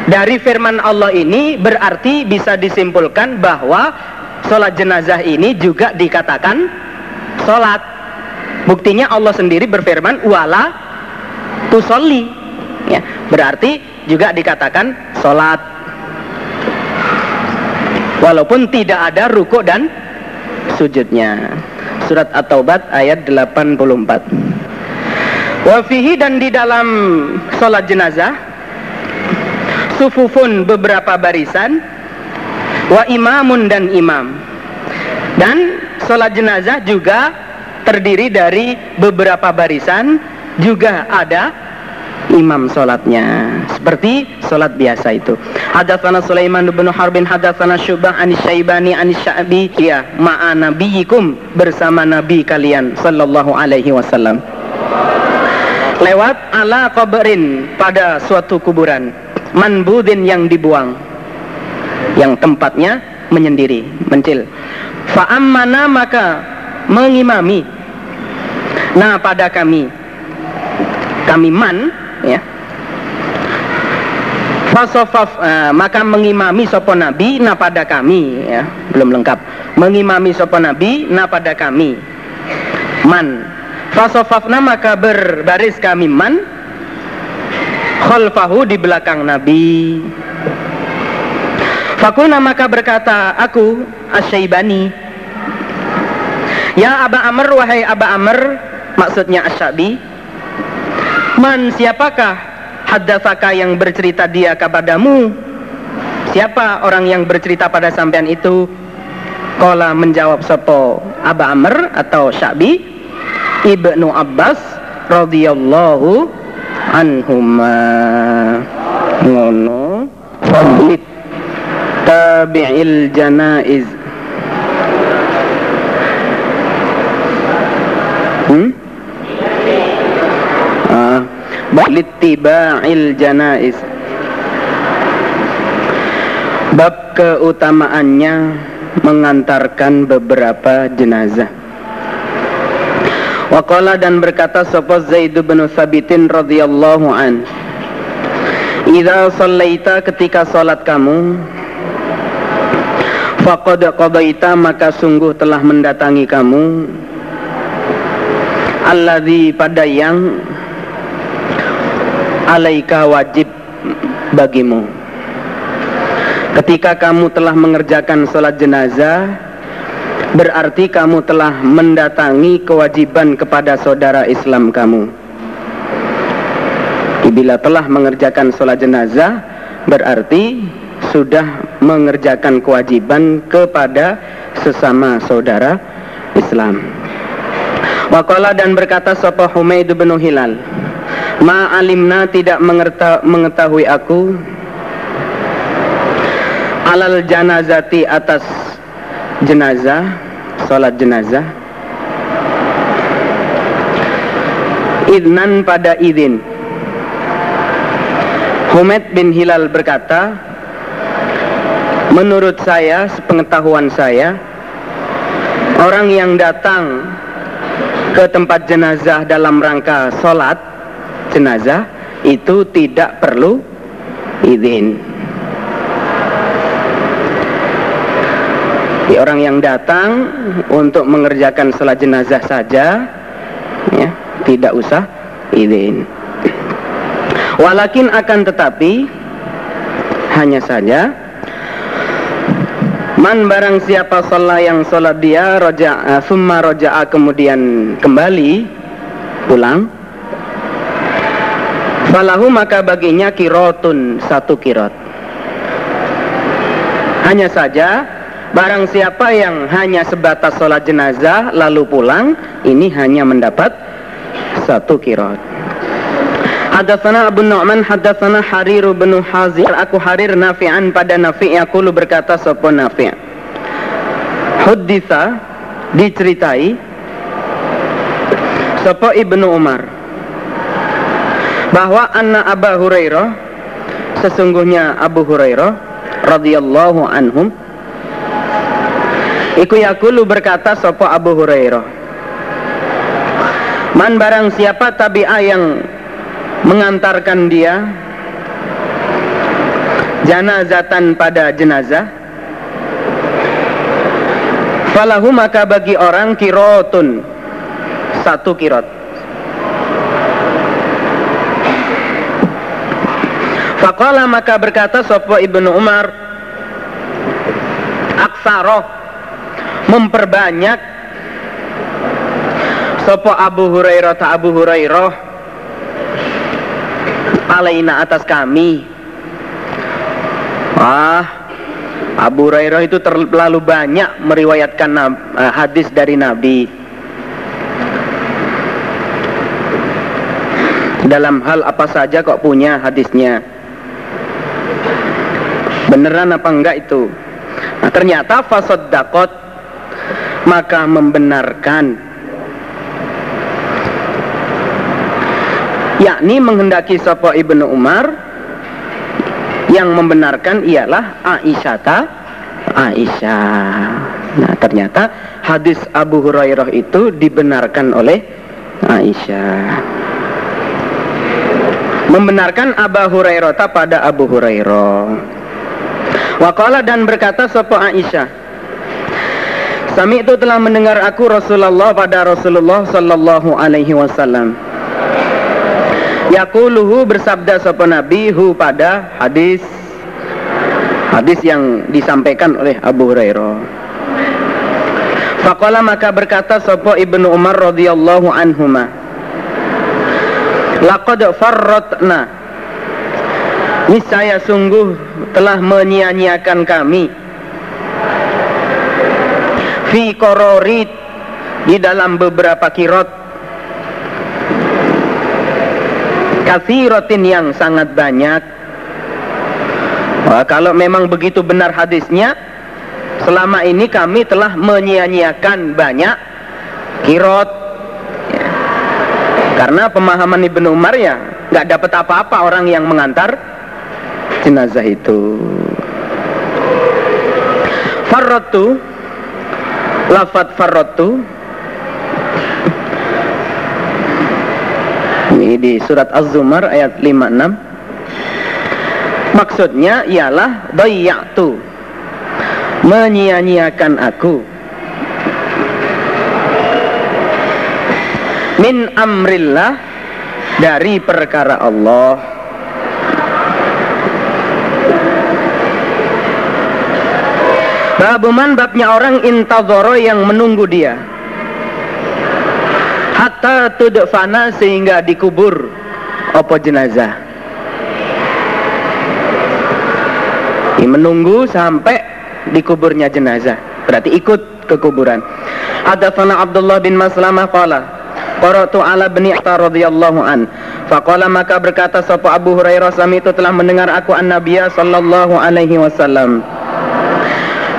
Speaker 1: Dari firman Allah ini berarti bisa disimpulkan bahwa sholat jenazah ini juga dikatakan sholat. Buktinya Allah sendiri berfirman wala tusolli. Ya, berarti juga dikatakan sholat. Walaupun tidak ada ruku dan sujudnya. Surat At-Taubat ayat 84 Wafihi dan di dalam sholat jenazah Sufufun beberapa barisan Wa imamun dan imam. Dan sholat jenazah juga terdiri dari beberapa barisan Juga ada imam sholatnya. Seperti sholat biasa itu. Hadatsana Sulaiman bin Harbin hadatsana Syubah anis Syaibani anis Sya'bi. Ya ma'a nabiyikum bersama nabi kalian sallallahu alaihi wasallam lewat ala kubrin pada suatu kuburan manbudin yang dibuang yang tempatnya menyendiri mencil. Fa'ammana maka mengimami. Nah pada kami kami man ya. Fasofaf uh, maka mengimami sopo nabi nah pada kami ya. Belum lengkap. Mengimami sopo nabi nah pada kami. Man Fasofafna maka berbaris kami man. Khalfahu di belakang Nabi. Fakuna maka berkata aku Asyaibani Ya Aba Amr wahai Aba Amr maksudnya Asyabi Man siapakah haddatsaka yang bercerita dia kepadamu? Siapa orang yang bercerita pada sampean itu? Kola menjawab sopo Aba Amr atau Syabi Ibnu Abbas radhiyallahu anhuma. Ngono. Fadlit. Tabi'il janaiz. Hmm? Ah. Litiba'il janaiz. Bab keutamaannya mengantarkan beberapa jenazah Waqala dan berkata sapa Zaid bin Sabitin radhiyallahu an. Idza sallaita ketika salat kamu faqad qadaita maka sungguh telah mendatangi kamu. Alladzi pada yang alaika wajib bagimu. Ketika kamu telah mengerjakan sholat jenazah berarti kamu telah mendatangi kewajiban kepada saudara Islam kamu bila telah mengerjakan sholat jenazah berarti sudah mengerjakan kewajiban kepada sesama saudara Islam. Waqala dan berkata sapa Humaid bin Hilal, "Ma alimna tidak mengetahui aku alal janazati atas jenazah, salat jenazah. Idnan pada idin. Humaid bin Hilal berkata, menurut saya, sepengetahuan saya, orang yang datang ke tempat jenazah dalam rangka sholat jenazah itu tidak perlu izin. Ya, orang yang datang untuk mengerjakan sholat jenazah saja, ya, tidak usah izin. Walakin akan tetapi hanya saja Man barang siapa sholat yang sholat dia roja, summa roja'a kemudian kembali pulang Falahu maka baginya kirotun satu kirot Hanya saja barang siapa yang hanya sebatas sholat jenazah lalu pulang Ini hanya mendapat satu kirot. Hadatsana Abu Nu'man hadatsana Harir bin Hazir. Aku Harir Nafi'an pada Nafi' yaqulu berkata sapa Nafi' Hudditha diceritai sapa Ibnu Umar bahwa anna Abu Hurairah sesungguhnya Abu Hurairah radhiyallahu anhum Iku yakulu berkata sapa Abu Hurairah. Man barang siapa tabi'ah yang mengantarkan dia janazatan pada jenazah falahu maka bagi orang kirotun satu kirot. Faqala maka berkata Sopo ibnu Umar Aksaroh Memperbanyak Sopo Abu Hurairah ta Abu Hurairah alaina atas kami. Ah Abu Hurairah itu terlalu banyak meriwayatkan uh, hadis dari Nabi. Dalam hal apa saja kok punya hadisnya? Beneran apa enggak itu? Nah, ternyata fasod dakot maka membenarkan yakni menghendaki sapa Ibnu Umar yang membenarkan ialah Aisyata Aisyah. Nah, ternyata hadis Abu Hurairah itu dibenarkan oleh Aisyah. Membenarkan Abu Hurairah pada Abu Hurairah. Waqala dan berkata sapa Aisyah. Sami itu telah mendengar aku Rasulullah pada Rasulullah sallallahu alaihi wasallam Yakuluhu bersabda sapa Nabi hu pada hadis hadis yang disampaikan oleh Abu Hurairah. Faqala maka berkata sapa Ibnu Umar radhiyallahu anhuma. Laqad farratna Niscaya sungguh telah menyia-nyiakan kami Fi kororit Di dalam beberapa kirot. Kathiratin yang sangat banyak. Wah, kalau memang begitu benar hadisnya selama ini kami telah menyia-nyiakan banyak kirot. Ya. karena pemahaman Ibnu Umar ya nggak dapat apa-apa orang yang mengantar jenazah itu. Farrotu lafat farrotu Ini di surat Az-Zumar ayat 56. Maksudnya ialah dayyatu. Menyia-nyiakan aku. Min amrillah dari perkara Allah Babuman babnya orang intazoro yang menunggu dia. Hatta tudfana sehingga dikubur. Apa jenazah? Menunggu sampai dikuburnya jenazah. Berarti ikut ke kuburan Hadatsana Abdullah bin Maslamah qala Qara'tu ala bin Atta radhiyallahu an. Faqala maka berkata sapa Abu Hurairah sami itu telah mendengar aku an Nabiya sallallahu alaihi wasallam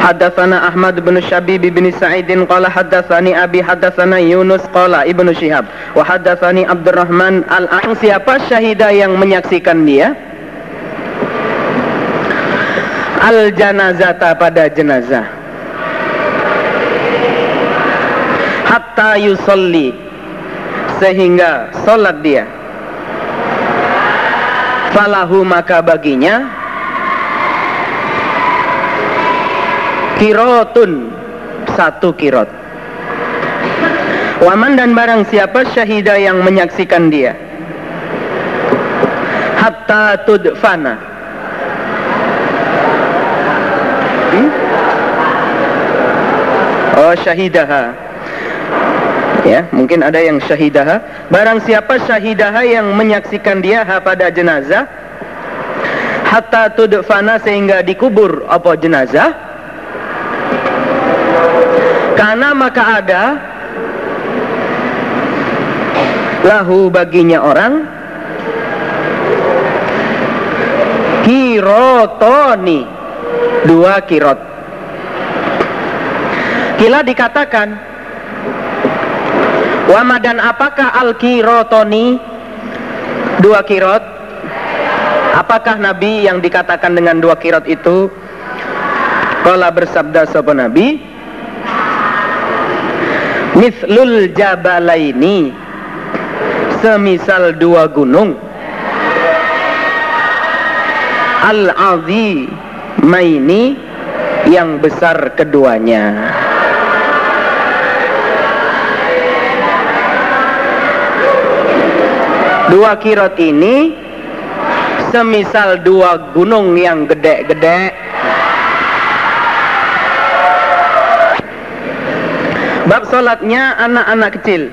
Speaker 1: حدثنا أحمد بن الشبيب بن سعيد قال حدثني أبي حدثنا Yunus qala Ibnu Syihab wa haddatsani Abdurrahman al-A'in siapa syahida yang menyaksikan dia al janazata pada jenazah hatta yusolli sehingga solat dia falahu maka baginya kirotun satu kirot waman dan barang siapa syahidah yang menyaksikan dia? Hatta tudfana. Hmm? oh syahidaha ya mungkin ada yang syahidaha barang siapa syahidaha yang menyaksikan dia pada jenazah? Hatta tudfana sehingga dikubur. Apa jenazah karena maka ada lahu baginya orang kirotoni. Dua kirot. Kila dikatakan wama dan apakah al kirotoni dua kirot. Apakah nabi yang dikatakan dengan dua kirot itu? Kala bersabda sopan nabi Mithlul jabalaini. Semisal dua gunung. Al-azimaini Yang besar keduanya. Dua kirot ini Semisal dua gunung yang gede-gede Bab solatnya anak-anak kecil.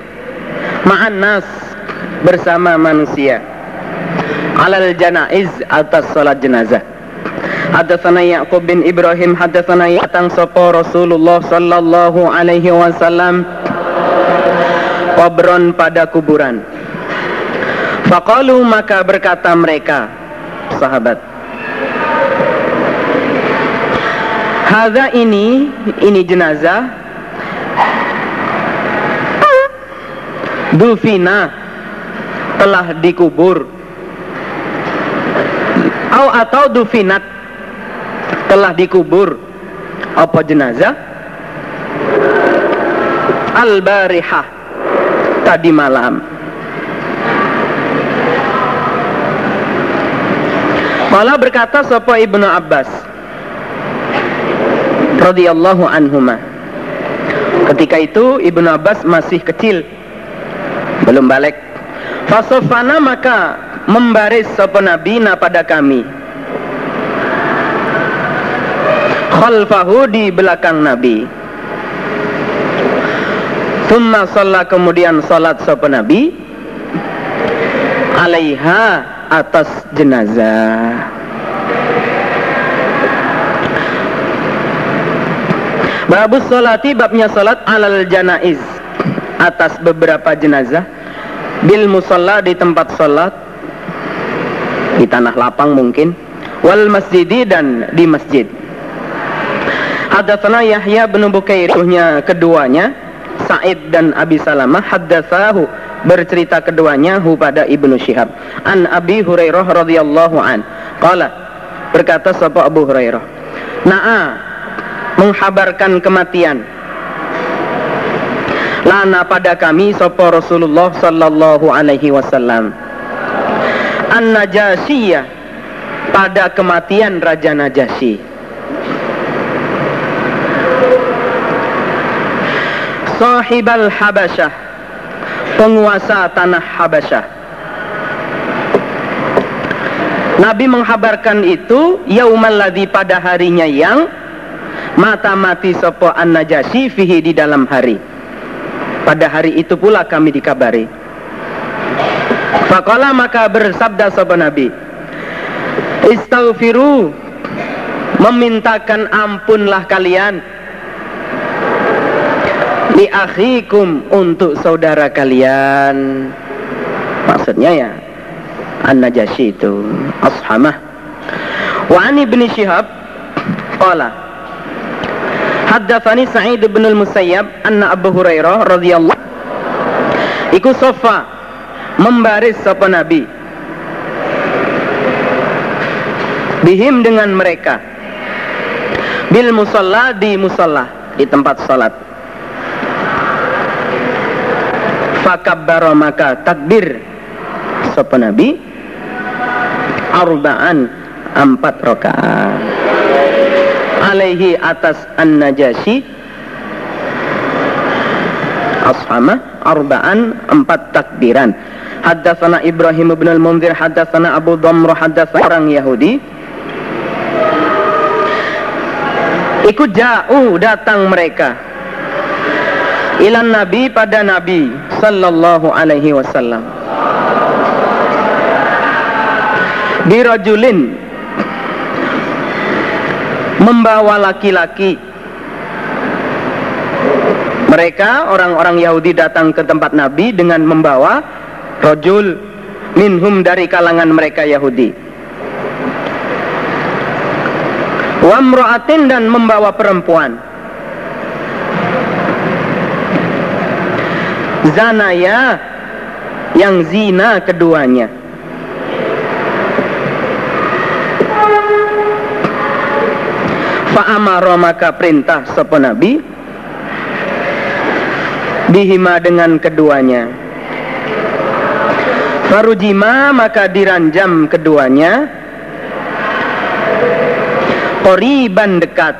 Speaker 1: Ma'an nas bersama manusia. Alal janaiz atas solat jenazah. Hadatsana Ya'qub bin Ibrahim hadatsana Ya'tang sapa Rasulullah sallallahu alaihi wasallam. Qabron pada kuburan. Faqalu maka berkata mereka sahabat. Hadza ini ini jenazah Dufina telah dikubur. Au atau dufinat telah dikubur. Apa jenazah? Al-barihah tadi malam. Malah berkata sapa Ibnu Abbas radhiyallahu anhuma. Ketika itu Ibnu Abbas masih kecil belum balik. Fasofana maka membaris sapa nabina pada kami. Khalfahu di belakang nabi. Thumma sholat kemudian salat sapa nabi. Alaiha atas jenazah. Babus solati babnya salat alal janaiz atas beberapa jenazah. Bil musalla di tempat salat. Di tanah lapang mungkin. Wal masjidi dan di masjid. Hadatsana Yahya bin Bukair keduanya Sa'id dan Abi Salamah haddatsahu bercerita keduanya hu pada Ibnu Syihab. An Abi Hurairah radhiyallahu an. Qala berkata sapa Abu Hurairah na'a menghabarkan kematian lana pada kami sapa Rasulullah sallallahu alaihi wasallam an najasiyah pada kematian Raja Najasyi. Sahibal Habasyah, penguasa tanah Habasyah. Nabi menghabarkan itu yaumal ladzi pada harinya yang mata mati sopo an najasi fihi di dalam hari. Pada hari itu pula kami dikabari. Fakola maka bersabda sopo Nabi. Istaghfiru memintakan ampunlah kalian li akhikum untuk saudara kalian. Maksudnya ya An-Najasyi itu Ashamah Wa an ibn Shihab Qala Haddathani Sa'id bin al-Musayyab Anna Abu Hurairah radhiyallahu Iku sofa Membaris sapa Nabi. Bihim dengan mereka. Bil musalla di musalla Di tempat salat. Fakabbara maka takbir Sapa Nabi. Arba'an empat rakaat alaihi atas an-najasyi. Ashama arba'an empat takbiran. Haddatsana Ibrahim bin al-Munzir haddatsana Abu Dhamr haddatsana orang Yahudi. Ikut jauh datang mereka. Ilan Nabi pada Nabi Sallallahu alaihi wasallam. Birajulin membawa laki-laki. Mereka orang-orang Yahudi datang ke tempat Nabi dengan membawa rojul minhum dari kalangan mereka Yahudi. Wamroatin dan membawa perempuan. Zanaya yang zina keduanya Fa'amara maka perintah sapa Nabi? Bihima dengan keduanya. Farujima maka diranjam keduanya. Qoriban dekat.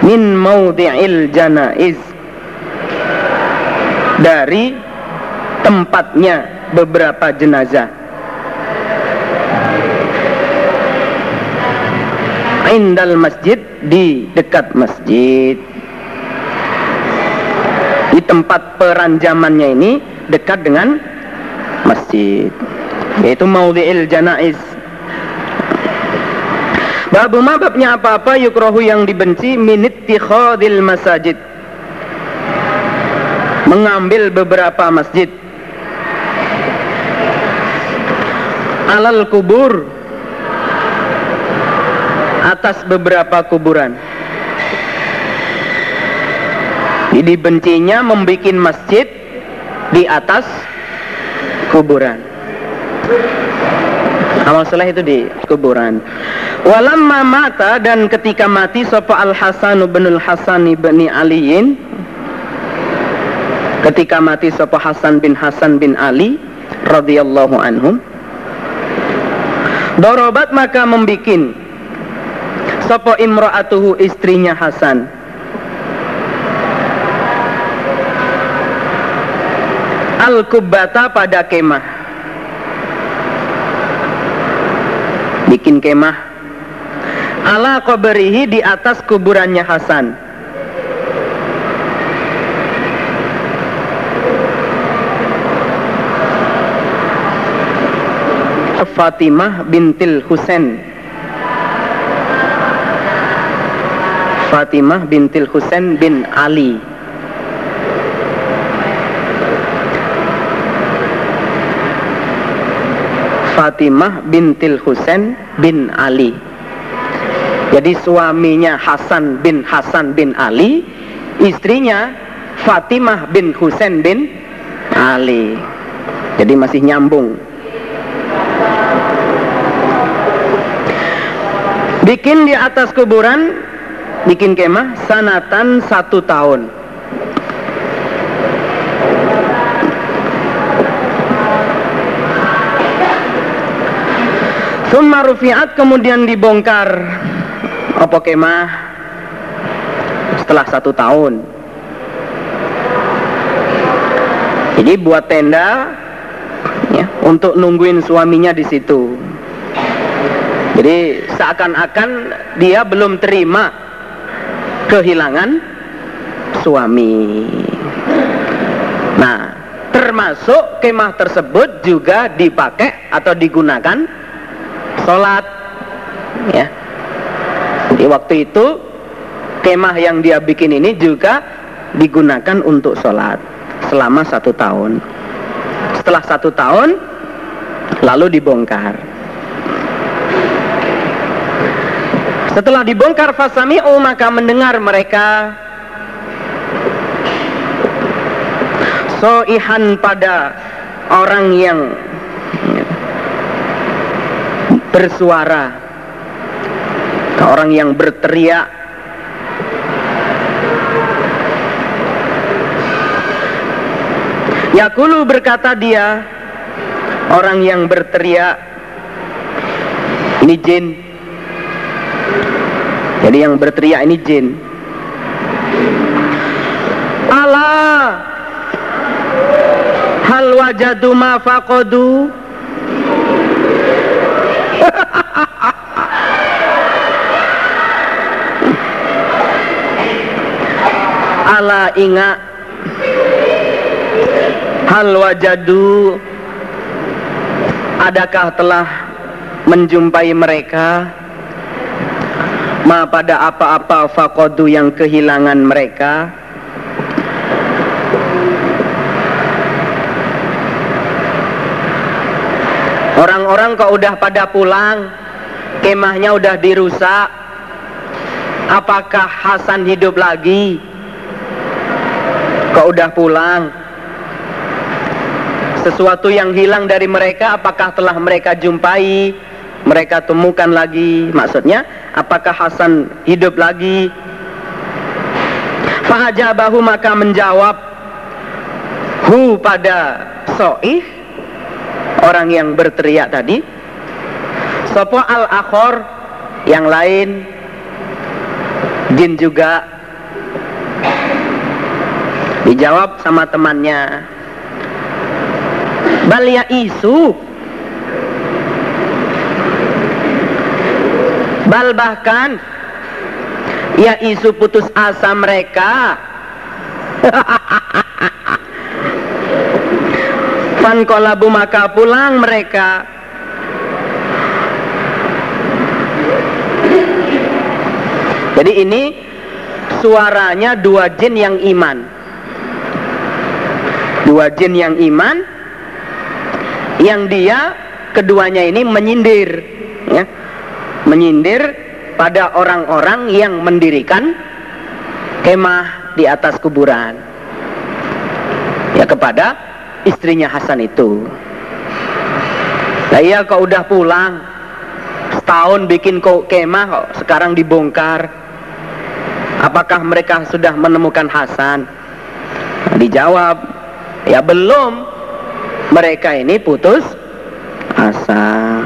Speaker 1: Min maudhi'il janaiz. Dari tempatnya beberapa jenazah indal masjid di dekat masjid. Di tempat peranjamannya ini dekat dengan masjid yaitu maudhi'il janaiz. Babu mababnya apa-apa yukrohu yang dibenci minit tikhadil masajid. Mengambil beberapa masjid. Alal kubur atas beberapa kuburan. Jadi bencinya membuat masjid di atas kuburan. Amal soleh itu di kuburan. Walamma mata dan ketika mati sapa Al Hasan bin Al Hasan bin Aliin ketika mati sapa Hasan bin Hasan bin Ali radhiyallahu anhum Dorobat maka membikin Sopo imra'atuhu istrinya Hasan. Al-Kubbata pada kemah. Bikin kemah. Ala kuberihi di atas kuburannya Hasan. Fatimah bintil Husain Fatimah bintil Husain bin Ali. Fatimah bintil Husain bin Ali. Jadi suaminya Hasan bin Hasan bin Ali istrinya Fatimah bin Husain bin Ali. Jadi masih nyambung. Bikin di atas kuburan bikin kemah sanatan satu tahun Summa rufi'at kemudian dibongkar apa kemah setelah satu tahun. Jadi buat tenda ya, untuk nungguin suaminya di situ. Jadi seakan-akan dia belum terima kehilangan suami. Nah, termasuk kemah tersebut juga dipakai atau digunakan sholat. Ya. Di waktu itu kemah yang dia bikin ini juga digunakan untuk sholat selama satu tahun. Setelah satu tahun, lalu dibongkar. Setelah dibongkar fasami'u maka mendengar mereka. Soihan pada orang yang bersuara. Orang yang berteriak. Yakulu berkata dia orang yang berteriak ini jin jadi yang berteriak ini jin. Allah hal wajadu ma faqadu. Ala ingat Hal wajadu. Adakah telah menjumpai mereka Ma pada apa-apa fakodu yang kehilangan mereka. Orang-orang kok udah pada pulang Kemahnya udah dirusak. Apakah Hasan hidup lagi? Kok udah pulang? Sesuatu yang hilang dari mereka Apakah telah mereka jumpai Mereka temukan lagi. Maksudnya apakah Hasan hidup lagi? Fahajabahu maka menjawab Hu pada so'ih orang yang berteriak tadi. Sopo al akhor yang lain. Jin juga. Dijawab sama temannya. Bal ya isu bal bahkan ya isu putus asa mereka. Fankolabu maka pulang mereka. Jadi ini suaranya dua jin yang iman. Dua jin yang iman Yang dia keduanya ini menyindir ya, Menyindir pada orang-orang yang mendirikan kemah di atas kuburan. Ya kepada istrinya Hasan itu. Nah iya kok udah pulang? Setahun bikin kok kemah kok sekarang dibongkar. Apakah mereka sudah menemukan Hasan? Dijawab Ya belum. Mereka ini putus asa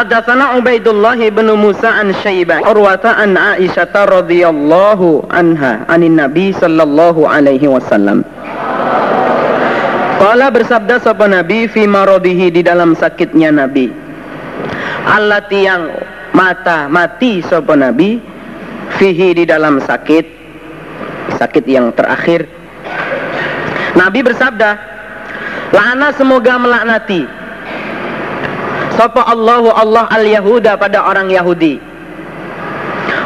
Speaker 1: Hadatsana Ubaidullah bin Musa an Syaibah Urwata an Aisyah radhiyallahu anha anin Nabi sallallahu alaihi wasallam. Qala bersabda sapa Nabi fi maradihi di dalam sakitnya Nabi. Allati yang mata mati sapa Nabi. Fihi di dalam sakit. Sakit yang terakhir. Nabi bersabda La'ana semoga melaknati Sapa Allahu Allah al-Yahuda pada orang Yahudi.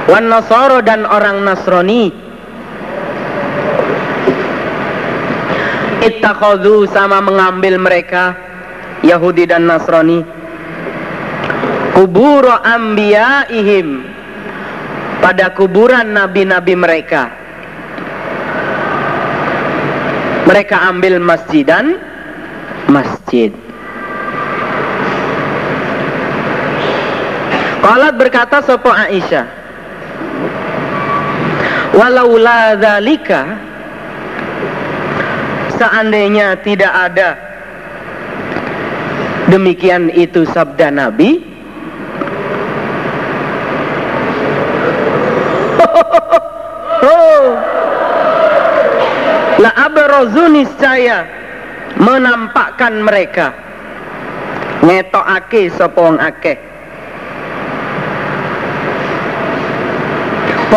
Speaker 1: Wan Nasoro dan orang Nasrani. Ittakhadhu sama mengambil mereka Yahudi dan Nasrani kubur anbiya'ihim pada kuburan nabi-nabi mereka mereka ambil masjid dan masjid Qalat berkata sopo Aisyah? Walaula dzalika seandainya tidak ada demikian itu sabda Nabi. Oh. la abrazu niscaya menampakkan mereka. Ngetokake sapa akeh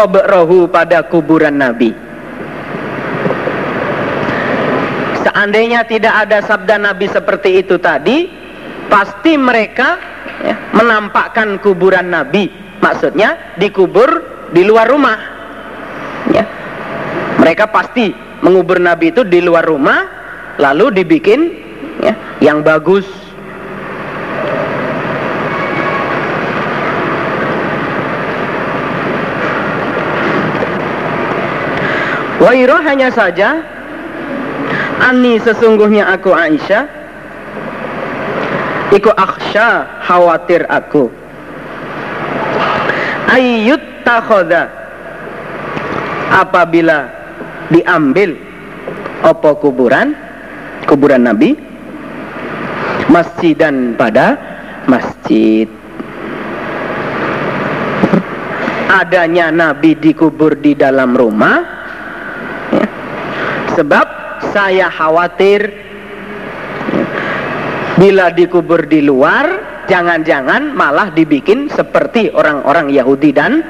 Speaker 1: rohu pada kuburan Nabi Seandainya tidak ada sabda Nabi seperti itu tadi, pasti mereka ya, menampakkan kuburan Nabi. Maksudnya dikubur di luar rumah. Ya. Mereka pasti mengubur Nabi itu di luar rumah, lalu dibikin ya, yang bagus. Wairo hanya saja. Ani sesungguhnya aku Aisyah. Iku aksha khawatir aku. Ayyut takhoda. Apabila diambil Opo kuburan? Kuburan Nabi? Masjidan pada masjid. Adanya Nabi dikubur di dalam rumah. Sebab saya khawatir bila dikubur di luar jangan-jangan malah dibikin seperti orang-orang Yahudi dan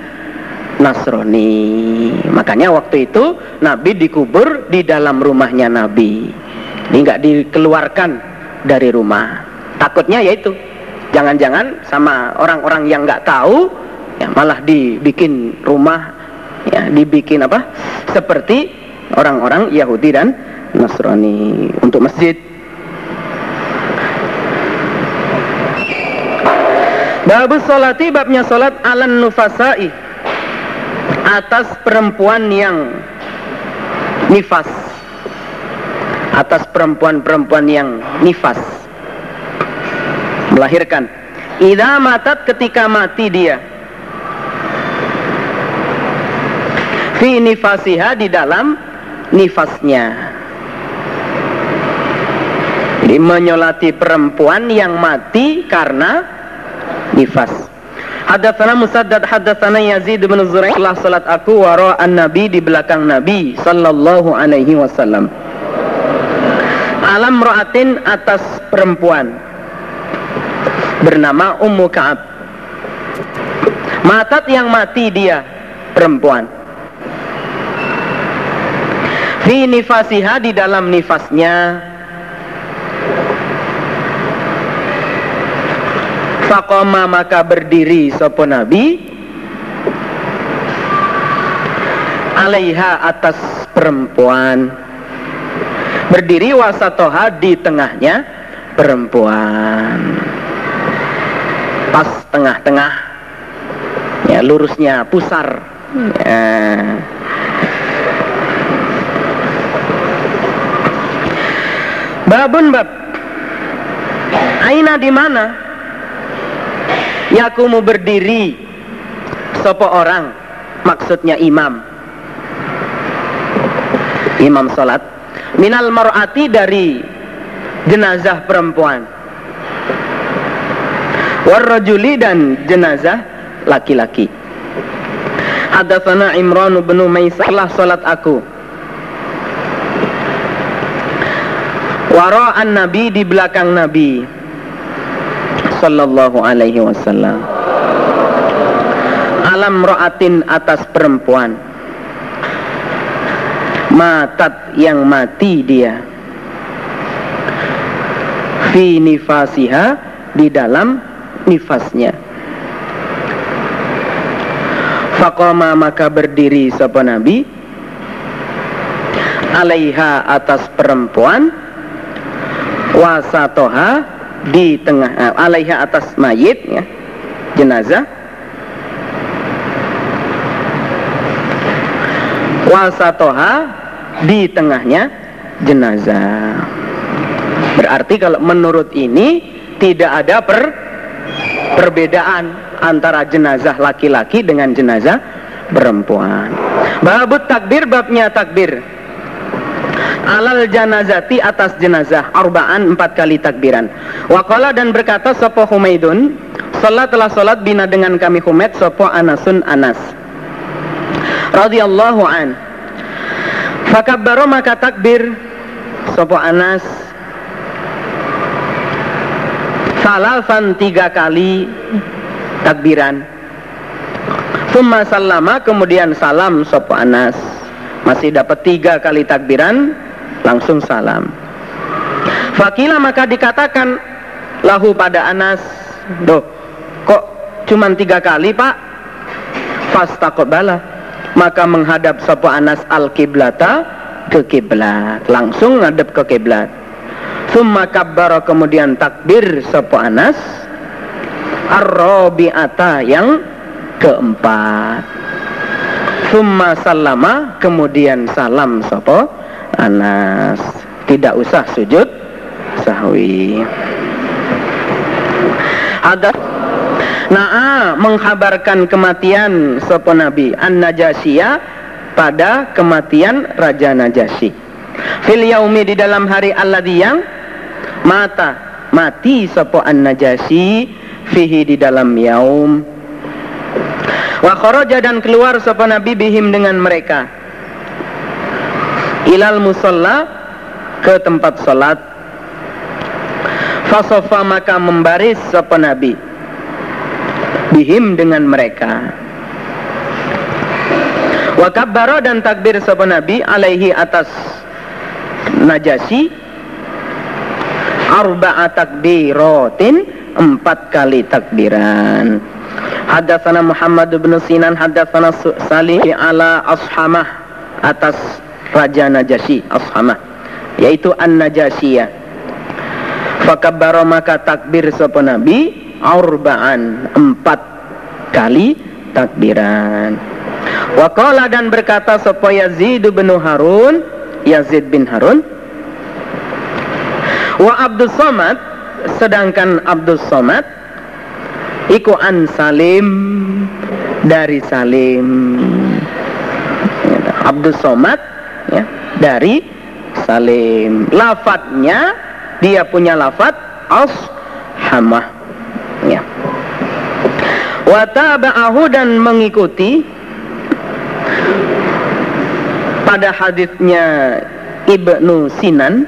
Speaker 1: Nasrani. Makanya waktu itu Nabi dikubur di dalam rumahnya Nabi. Ini nggak dikeluarkan dari rumah. Takutnya yaitu jangan-jangan sama orang-orang yang nggak tahu ya malah dibikin rumah ya dibikin apa? Seperti orang-orang Yahudi dan Nasrani untuk masjid. Babu salati babnya salat alan nufasai atas perempuan yang nifas. Atas perempuan-perempuan yang nifas. Melahirkan. Idza matat ketika mati dia. Fi nifasiha di dalam nifasnya jadi menyolati perempuan yang mati karena nifas. Hadatsana Musaddad hadatsana Yazid bin Zurai telah salat aku wara an-nabi di belakang Nabi sallallahu alaihi wasallam. Alam ra'atin atas perempuan bernama Ummu Ka'ab. Matat yang mati dia perempuan. Fi nifasiha di dalam nifasnya. Fakoma maka berdiri sopo Nabi. Alaiha atas perempuan. Berdiri wasatoha di tengahnya perempuan. Pas tengah-tengah. Ya lurusnya pusar. Ya. Babun bab. Aina di mana? Yakumu berdiri. Sopo orang? Maksudnya imam. Imam sholat. Minal mar'ati dari Jenazah perempuan. Warrajuli dan jenazah Laki-laki. Hadatsana Imran bin Maisarlah salat aku Wara'an Nabi di belakang Nabi. Sallallahu alaihi wasallam. Alam ro'atin atas perempuan. Matat yang mati dia. Fi nifasiha di dalam nifasnya. Fakoma maka berdiri sapa Nabi. Alaiha atas perempuan wasatoha di tengah uh, alaiha atas mayit ya. Jenazah. Wasatoha di tengahnya jenazah. Berarti kalau menurut ini tidak ada per perbedaan antara jenazah laki-laki dengan jenazah perempuan. Babut takbir babnya takbir alal janazati atas jenazah arba'an empat kali takbiran. Waqala dan berkata sopo Humaidun? Salat telah salat bina dengan kami Humaid sopo Anasun Anas. Radhiyallahu an. Fakabbaro maka takbir. Sopo Anas. Salafan tiga kali takbiran. Summa salama kemudian salam sopo Anas. Masih dapat tiga kali takbiran Langsung salam. Fakila maka dikatakan Lahu pada Anas. Doh kok cuman tiga kali pak? Fastakobala Maka menghadap sopo Anas al-kiblata ke kiblat Langsung ngadep ke kiblat Summa kabbara kemudian takbir sopo Anas. Ar-Rabi'ata yang keempat. Summa salama kemudian salam sopo Anas. Tidak usah sujud. Sahwi. Ada. Na'a menghabarkan kematian sopo Nabi. An-Najasiyah pada kematian Raja Najasyi. Fil yaumi di dalam hari alladhi yang mata mati sopo An-Najasyi fihi di dalam yaum. Wa dan keluar sapa Nabi bihim dengan mereka. Ilal musalla ke tempat salat. Fasofa maka membaris sapa Nabi bihim dengan mereka. Wa kabbara dan takbir sapa Nabi alaihi atas Najasi arba'a takbiratin empat kali takbiran. Hadatsana Muhammad bin Sinan hadatsana Salim ala Ashamah atas Raja Najasyi Ashamah yaitu An-Najasiyah. Fakabbara maka takbir sapa Nabi arba'an empat kali takbiran. Waqala dan berkata sapa Yazid bin Harun Yazid bin Harun Wa Abdus Somad sedangkan Abdus Somad Iku an Salim dari Salim Abdul Somad ya, dari Salim. Lafatnya dia punya lafat Hamah ya. Wataba'ahu dan mengikuti. Pada hadisnya Ibnu Sinan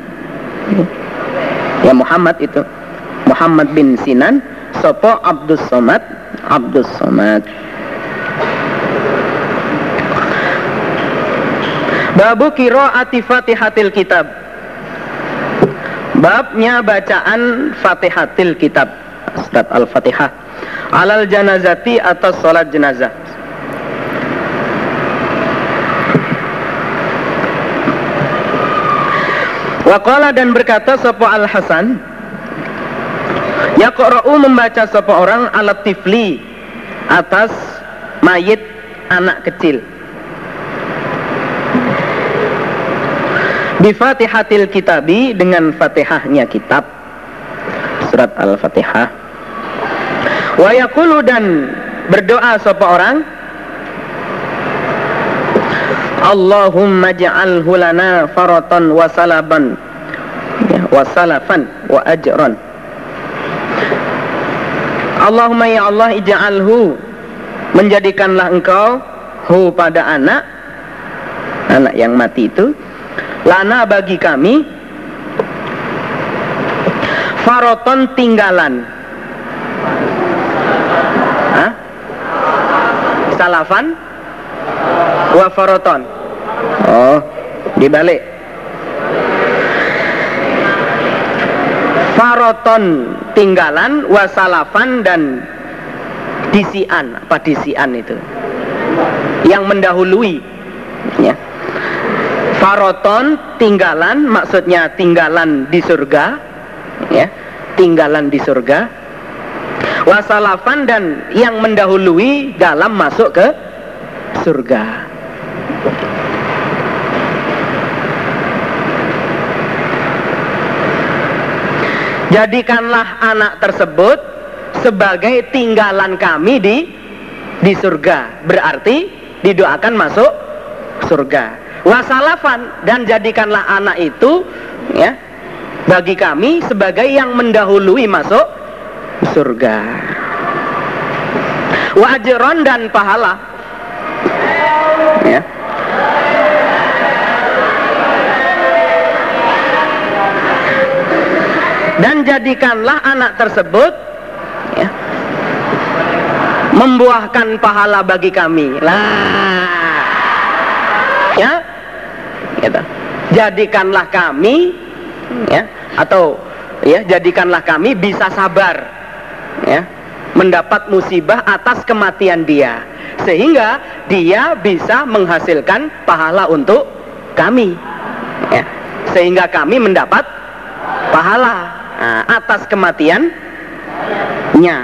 Speaker 1: ya Muhammad itu Muhammad bin Sinan Sopo Abdus Somad Abdus Somad Babu kiro fatihatil kitab. Babnya bacaan fatihatil kitab Surat Al-Fatihah. Alal janazati atas sholat jenazah. Waqala dan berkata Sopo Al-Hasan Yaqra'u membaca sapa orang alat tifli atas mayit anak kecil. Bi Fatihatil Kitabi dengan Fatihahnya kitab surat Al-Fatihah. Wa yaqulu dan berdoa sapa orang Allahumma ja'alhu lana faratan wa salaban ya, wa salafan ajran Allahumma ya Allah ija'alhu menjadikanlah engkau hu pada anak anak yang mati itu lana bagi kami faroton tinggalan. Hah? salafan? Wa faroton. Oh dibalik. Faroton tinggalan wasalafan dan disian apa disian itu? Yang mendahului faroton tinggalan maksudnya tinggalan di surga ya tinggalan di surga wasalafan dan yang mendahului dalam masuk ke surga Jadikanlah anak tersebut sebagai tinggalan kami di di surga. Berarti didoakan masuk surga. Wasalafan dan jadikanlah anak itu ya bagi kami sebagai yang mendahului masuk surga. Wa ajron dan pahala. Ya. Dan jadikanlah anak tersebut ya, membuahkan pahala bagi kami. Lah gitu. jadikanlah kami ya atau ya jadikanlah kami bisa sabar ya mendapat musibah atas kematian dia sehingga dia bisa menghasilkan pahala untuk kami ya sehingga kami mendapat pahala nah, atas kematiannya.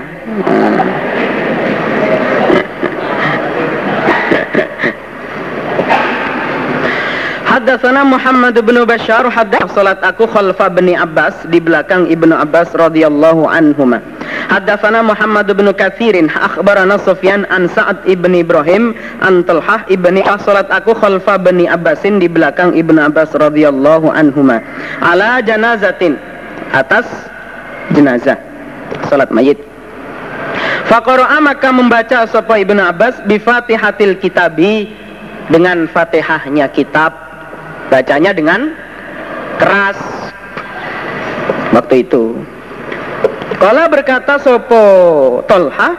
Speaker 1: Haddatsana Muhammad bin Bashar haddatsana salat aku khalfa bin Abbas di belakang Ibnu Abbas radhiyallahu anhuma. Haddatsana Muhammad bin Katsirin akhbarana Sufyan an Sa'ad ibn Ibrahim an Talhah ibni salat aku khalfa bin Abbasin di belakang Ibnu Abbas radhiyallahu anhuma. Ala janazatin. Atas jenazah. Salat mayit. Faqara'a maka membaca sapa Ibnu Abbas bi Fatihatil Kitabi dengan Fatihahnya kitab bacanya dengan keras. Waktu itu Kala berkata sopo Tolha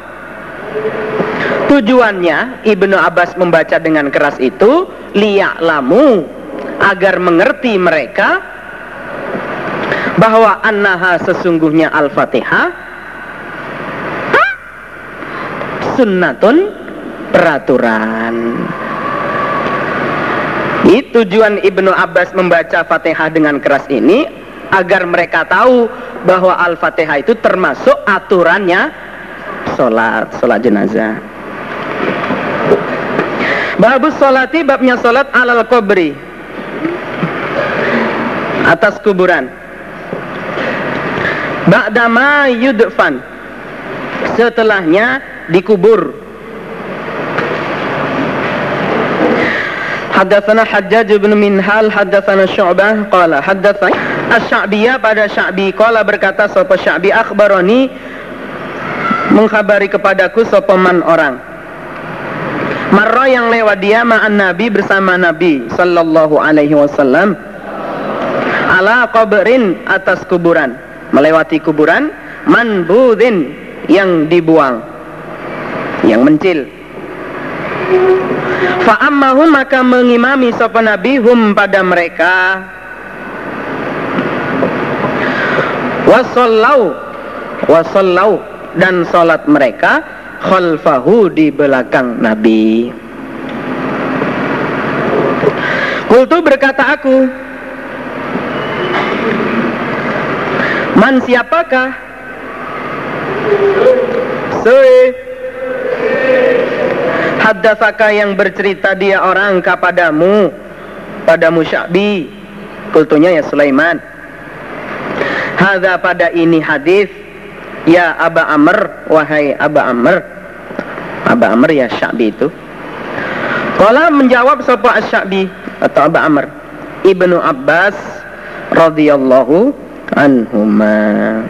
Speaker 1: Tujuannya Ibnu Abbas membaca dengan keras itu lamu agar mengerti mereka bahwa annaha sesungguhnya Al-Fatihah. Sunnatun peraturan. Ini tujuan Ibnu Abbas membaca Fatihah dengan keras ini agar mereka tahu bahwa Al-Fatihah itu termasuk aturannya sholat, sholat jenazah. Babus sholati babnya sholat alal kubri atas kuburan. Ba'dama yudfan Setelahnya dikubur Haddatsana Hajjaj bin Minhal haddatsana Syu'bah qala haddatsana Asy-Sya'biyah pada Sya'bi qala berkata sapa Sya'bi akhbarani mengkhabari kepadaku sapa man orang? Marra yang lewat dia ma'an Nabi bersama Nabi sallallahu alaihi wasallam. Ala qabrin atas kuburan. Melewati kuburan manbudin yang dibuang yang mencil Fa'ammahum maka mengimami sapa nabi hum pada mereka. Wasallau wasallau dan salat mereka khalfahu di belakang nabi. Kultu berkata aku Man siapakah? Sui Haddasaka yang bercerita dia orang kepadamu? Padamu Sya'bi Kultunya ya Sulaiman. Hadza pada ini hadis. Ya Aba Amr Wahai Aba Amr. Aba Amr ya Sya'bi itu. Kala menjawab Sopa Sya'bi Atau Aba Amr. Ibnu Abbas radhiyallahu anhuma.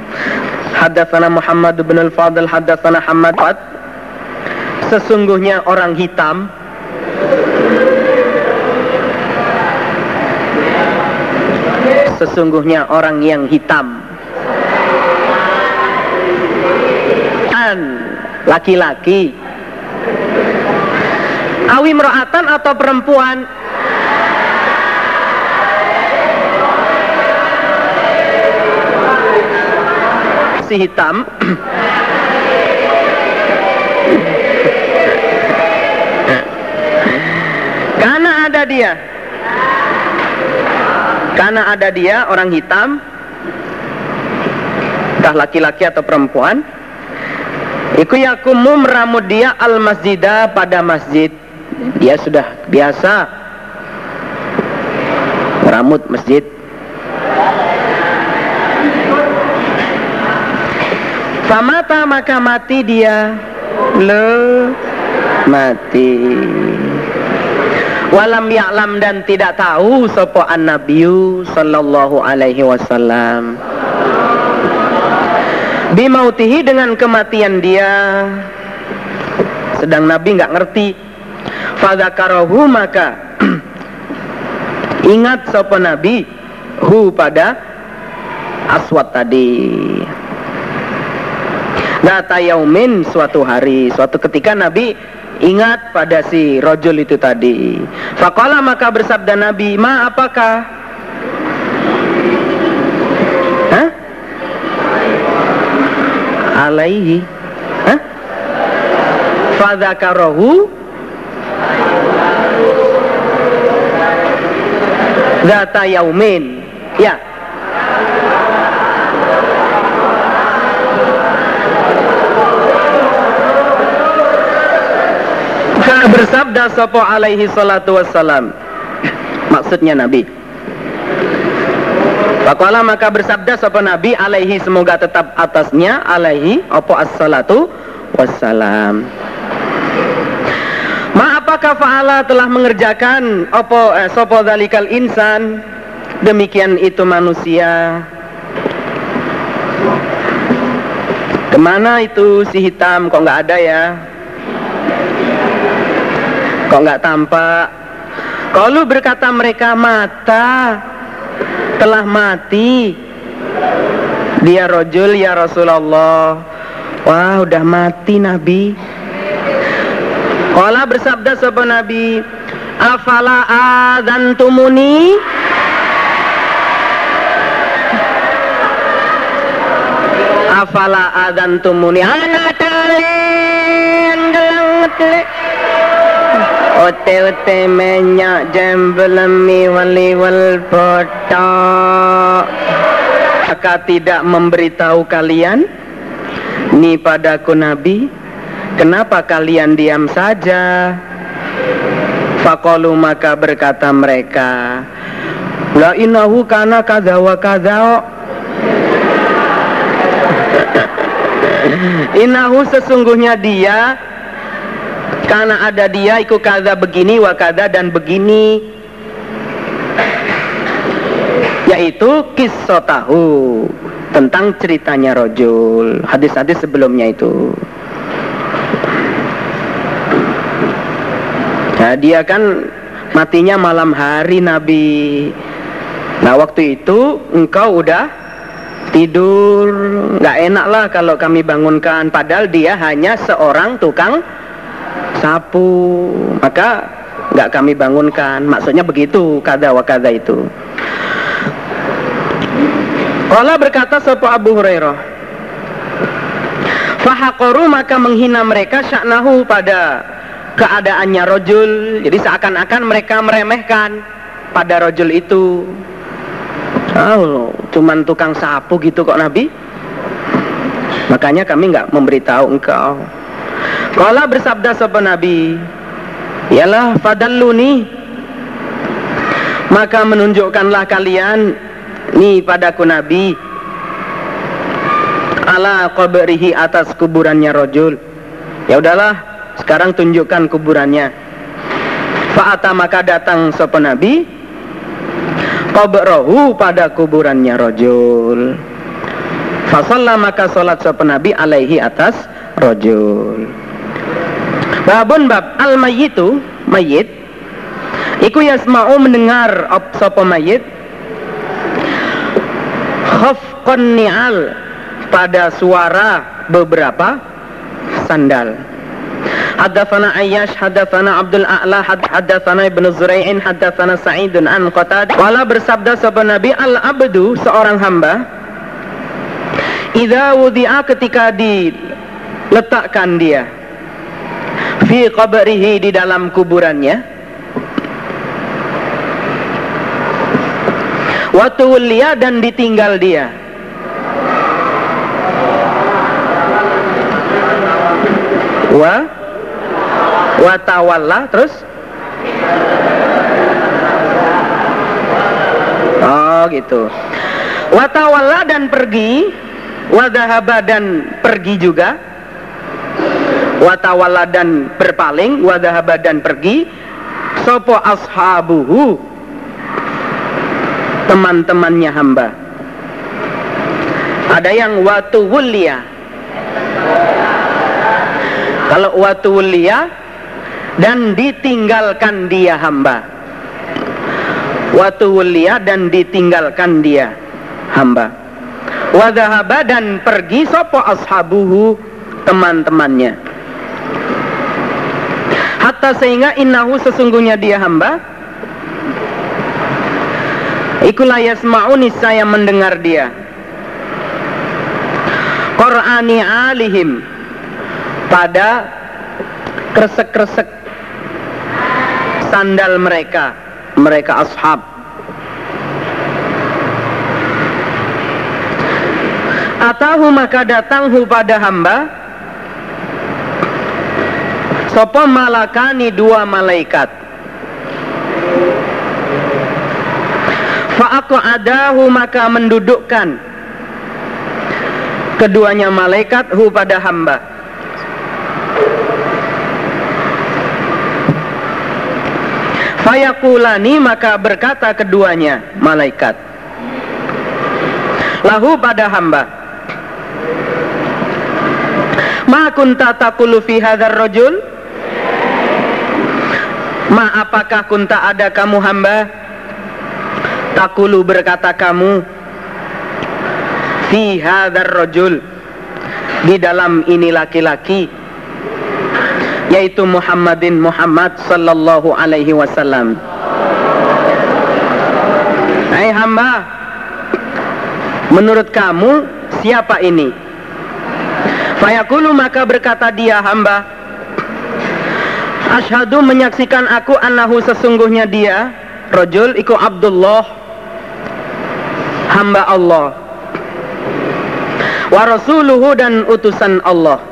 Speaker 1: Hadatsana Muhammad bin Al-Fadl hadatsana Hamad Sesungguhnya orang hitam. Sesungguhnya orang yang hitam. An laki-laki. Awi meroatan atau perempuan? Si hitam dia. Karena ada dia orang hitam entah laki-laki atau perempuan Iku yakumu meramut dia al masjidah pada masjid. Dia sudah biasa Meramut masjid. Famata maka mati dia. Le Mati Walam ya'lam dan tidak tahu sopo an nabiyu sallallahu alaihi wasallam. Bimautihi dengan kematian dia sedang Nabi nggak ngerti. Fadzakarahu maka ingat sopo Nabi hu pada aswat tadi. Data yaumin suatu hari, suatu ketika Nabi ingat pada si rojul itu tadi. Fakola maka bersabda Nabi, ma apakah? Hah? Alaihi. Hah? Fadzakarahu Data yaumin. Ya, Bersabda sopo alaihi salatu wassalam? Maksudnya Nabi. Fakola maka bersabda sopo Nabi alaihi semoga tetap atasnya alaihi opo as-salatu wassalam. Ma apakah fa'ala telah mengerjakan opo eh, sopo dalikal insan? Demikian itu manusia. Ke mana itu si hitam? Kok nggak ada ya Kok nggak tampak? Kalau berkata mereka mata telah mati. Dia rojul ya Rasulullah. Wah udah mati Nabi. Kala bersabda sebuah Nabi, Afala adantumuni Afala adantumuni Anak talen gelang Ote-ote menyak jembelemi wali wal botak Maka tidak memberitahu kalian? Ni padaku Nabi Kenapa kalian diam saja? Fakolu maka berkata mereka La inahu kana kada wa kada Inahu sesungguhnya dia karena ada dia ikut kada begini wakada dan begini. Yaitu kisah tahu tentang ceritanya rojul hadis-hadis sebelumnya itu. Nah dia kan matinya malam hari Nabi. Nah waktu itu engkau udah tidur. Nggak enak lah kalau kami bangunkan padahal dia hanya seorang tukang sapu. Maka nggak kami bangunkan. Maksudnya begitu kada wa kada itu. Allah berkata sapa Abu Hurairah Fahakoru maka menghina mereka syaknahu pada keadaannya rojul. Jadi seakan-akan mereka meremehkan pada rojul itu. Oh, cuman tukang sapu gitu kok Nabi. Makanya kami nggak memberitahu engkau Kala bersabda sopan Nabi, Yalah fadalluni Maka menunjukkanlah kalian Nih padaku Nabi. Ala qabrihi atas kuburannya rojul Ya udahlah Sekarang tunjukkan kuburannya. Fa'ata maka datang sopan Nabi Qabrahu pada kuburannya rojul Fasalla maka solat sopan Nabi alaihi atas rojul Babun bab al mayyitu mayit iku yasma'u mendengar sapa mayit khafqan ni'al pada suara beberapa sandal. Hadatsana Ayyash hadatsana Abdul A'la hadatsana Ibnu Zurai'in hadatsana Sa'idun an Qatadah wala bersabda sahabat Nabi al abdu seorang hamba idza wudi'a ketika diletakkan dia fi qabrihi di dalam kuburannya. Waktu wulia dan ditinggal dia. Wa? Wa tawalla terus? Oh gitu. Wa tawalla dan pergi. Wa dan pergi juga watawala dan berpaling wadahaba dan pergi. Sopo ashabuhu? Teman-temannya hamba. Ada yang watu wulia kalau watu wulia dan ditinggalkan dia hamba. Watu wulia dan ditinggalkan dia hamba. Wadahaba dan pergi sopo ashabuhu? Teman-temannya hatta sehingga innahu sesungguhnya dia hamba. Ikulah yasma'uni saya mendengar dia. Qur'ani alihim. Pada kresek-kresek sandal mereka. Mereka ashab. Atahu maka datanghu pada hamba Sopo malakani dua malaikat. Fa'aku adahu maka mendudukkan Keduanya malaikat hu pada hamba. Fayakulani maka berkata keduanya malaikat. Lahu pada hamba. Ma kunta taqulu fi hadzal rajul Ma apakah kunta ada kamu hamba? Takulu berkata kamu Fi hadzal rajul. Di dalam ini laki-laki Yaitu Muhammadin Muhammad sallallahu alaihi wasallam. Hai hamba Menurut kamu siapa ini? Fayaqulu maka berkata dia hamba Ashadu menyaksikan aku annahu sesungguhnya dia Rojul iku Abdullah Hamba Allah. Wa rasuluhu dan utusan Allah.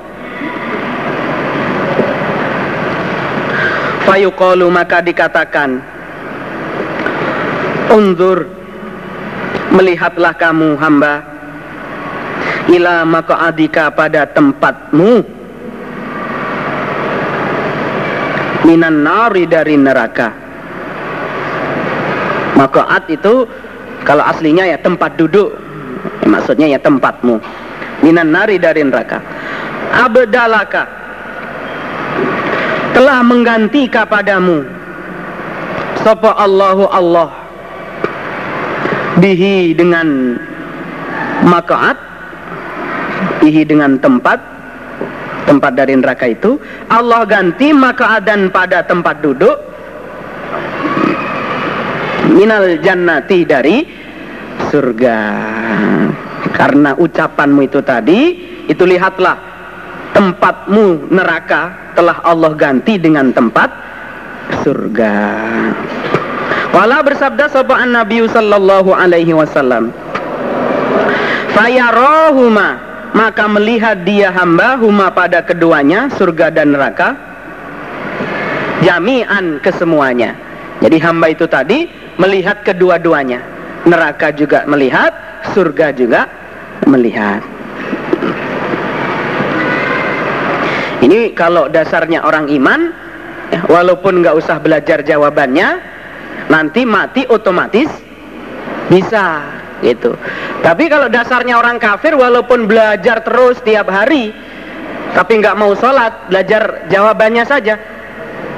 Speaker 1: Fayuqalu maka dikatakan Unzur Melihatlah kamu hamba ila maqa'adika pada tempatmu minan nari dari neraka. Maqa'ad itu kalau aslinya ya tempat duduk. Ya, maksudnya ya tempatmu. Minan nari dari neraka. Abdalaka telah mengganti kepadamu. Sapa Allahu Allah bihi dengan maqa'ad bihi dengan tempat tempat dari neraka itu Allah ganti maka adan pada tempat duduk. Minal jannati dari surga. Karena ucapanmu itu tadi itu lihatlah tempatmu neraka telah Allah ganti dengan tempat surga. Wala bersabda sopan Nabi sallallahu alaihi wasallam fayarohuma maka melihat dia hamba huma pada keduanya surga dan neraka jami'an kesemuanya. Jadi hamba itu tadi melihat kedua-duanya. Neraka juga melihat surga juga melihat. Ini kalau dasarnya orang iman ya, walaupun nggak usah belajar jawabannya nanti mati otomatis bisa gitu. Tapi kalau dasarnya orang kafir walaupun belajar terus tiap hari tapi nggak mau sholat belajar jawabannya saja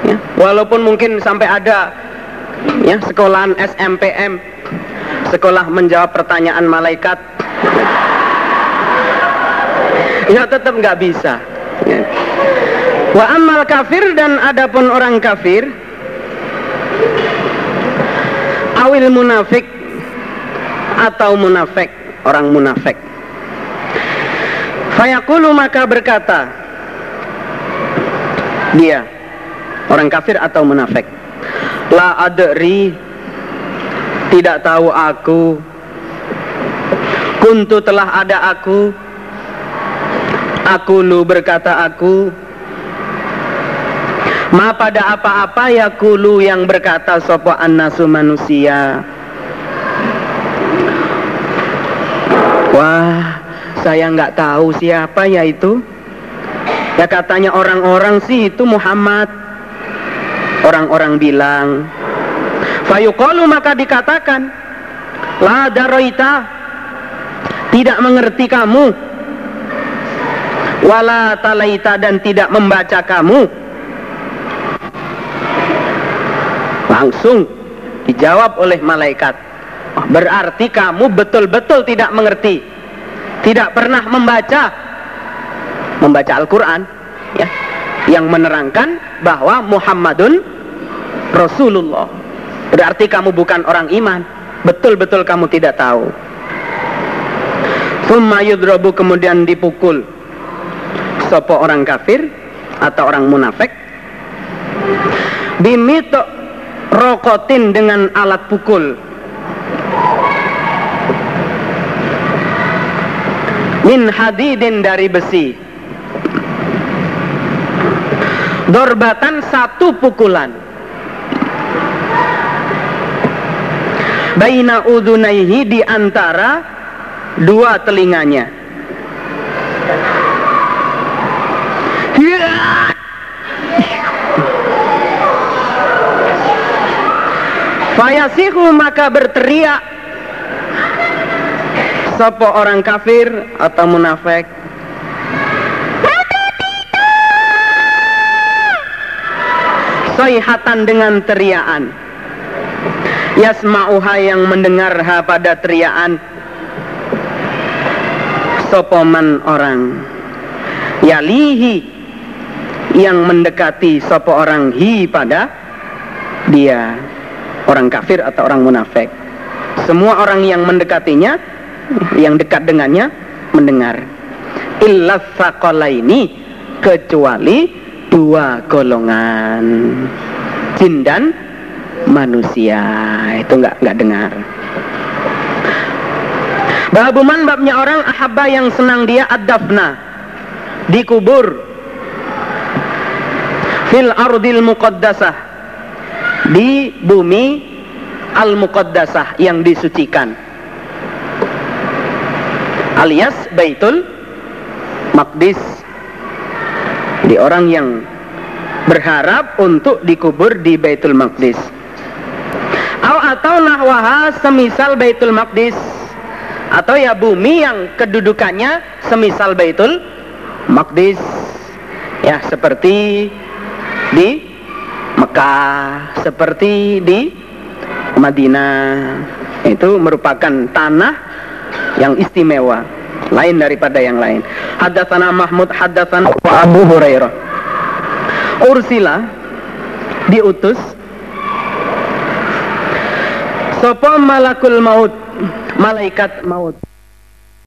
Speaker 1: ya, walaupun mungkin sampai ada ya sekolahan SMPM sekolah menjawab pertanyaan malaikat ya tetap nggak bisa ya. wa amal kafir dan adapun orang kafir awil munafik atau munafik orang munafik. Fayaqulu maka berkata dia orang kafir atau munafik la adri tidak tahu aku. Kuntu telah ada aku. Aku lu berkata aku. Ma pada apa-apa ya kulu yang berkata sopo annasu manusia Wah, saya nggak tahu siapa ya itu. Ya katanya orang-orang sih itu Muhammad. orang-orang bilang fayuqalu maka dikatakan la daroita tidak mengerti kamu wala talaita dan tidak membaca kamu langsung dijawab oleh malaikat berarti kamu betul-betul tidak mengerti tidak pernah membaca membaca Al-Quran ya yang menerangkan bahwa Muhammadun Rasulullah. Berarti kamu bukan orang iman. Betul-betul kamu tidak tahu. Thumma kemudian dipukul. Sopo orang kafir atau orang munafik. Bimito rokotin dengan alat pukul. Min hadidin dari besi Dorbatan satu pukulan. Baina udunaihi di antara dua telinganya. Fayasihu maka berteriak Sopo orang kafir atau munafik? Soihatan dengan teriaan yasma'uha yang mendengar ha pada teriaan sopoman orang? Yalihi yang mendekati sopo orang hi pada dia. Orang kafir atau orang munafik. Semua orang yang mendekatinya yang dekat dengannya mendengar. Illa ini kecuali dua golongan. Jin dan manusia. Itu nggak nggak dengar. Babuman babnya orang ahabba yang senang dia ad-dafna. Dikubur fil ardil muqaddasah. Di bumi al muqaddasah yang disucikan alias Baitul Maqdis. Di orang yang berharap untuk dikubur di Baitul Maqdis. Atau nahwaha semisal Baitul Maqdis. Atau ya bumi yang kedudukannya semisal Baitul Maqdis. Ya seperti di Mekah seperti di Madinah. Itu merupakan tanah yang istimewa lain daripada yang lain. Hadatsana Mahmud hadatsana Abu Hurairah. Ursila diutus sapa malakul maut, malaikat maut.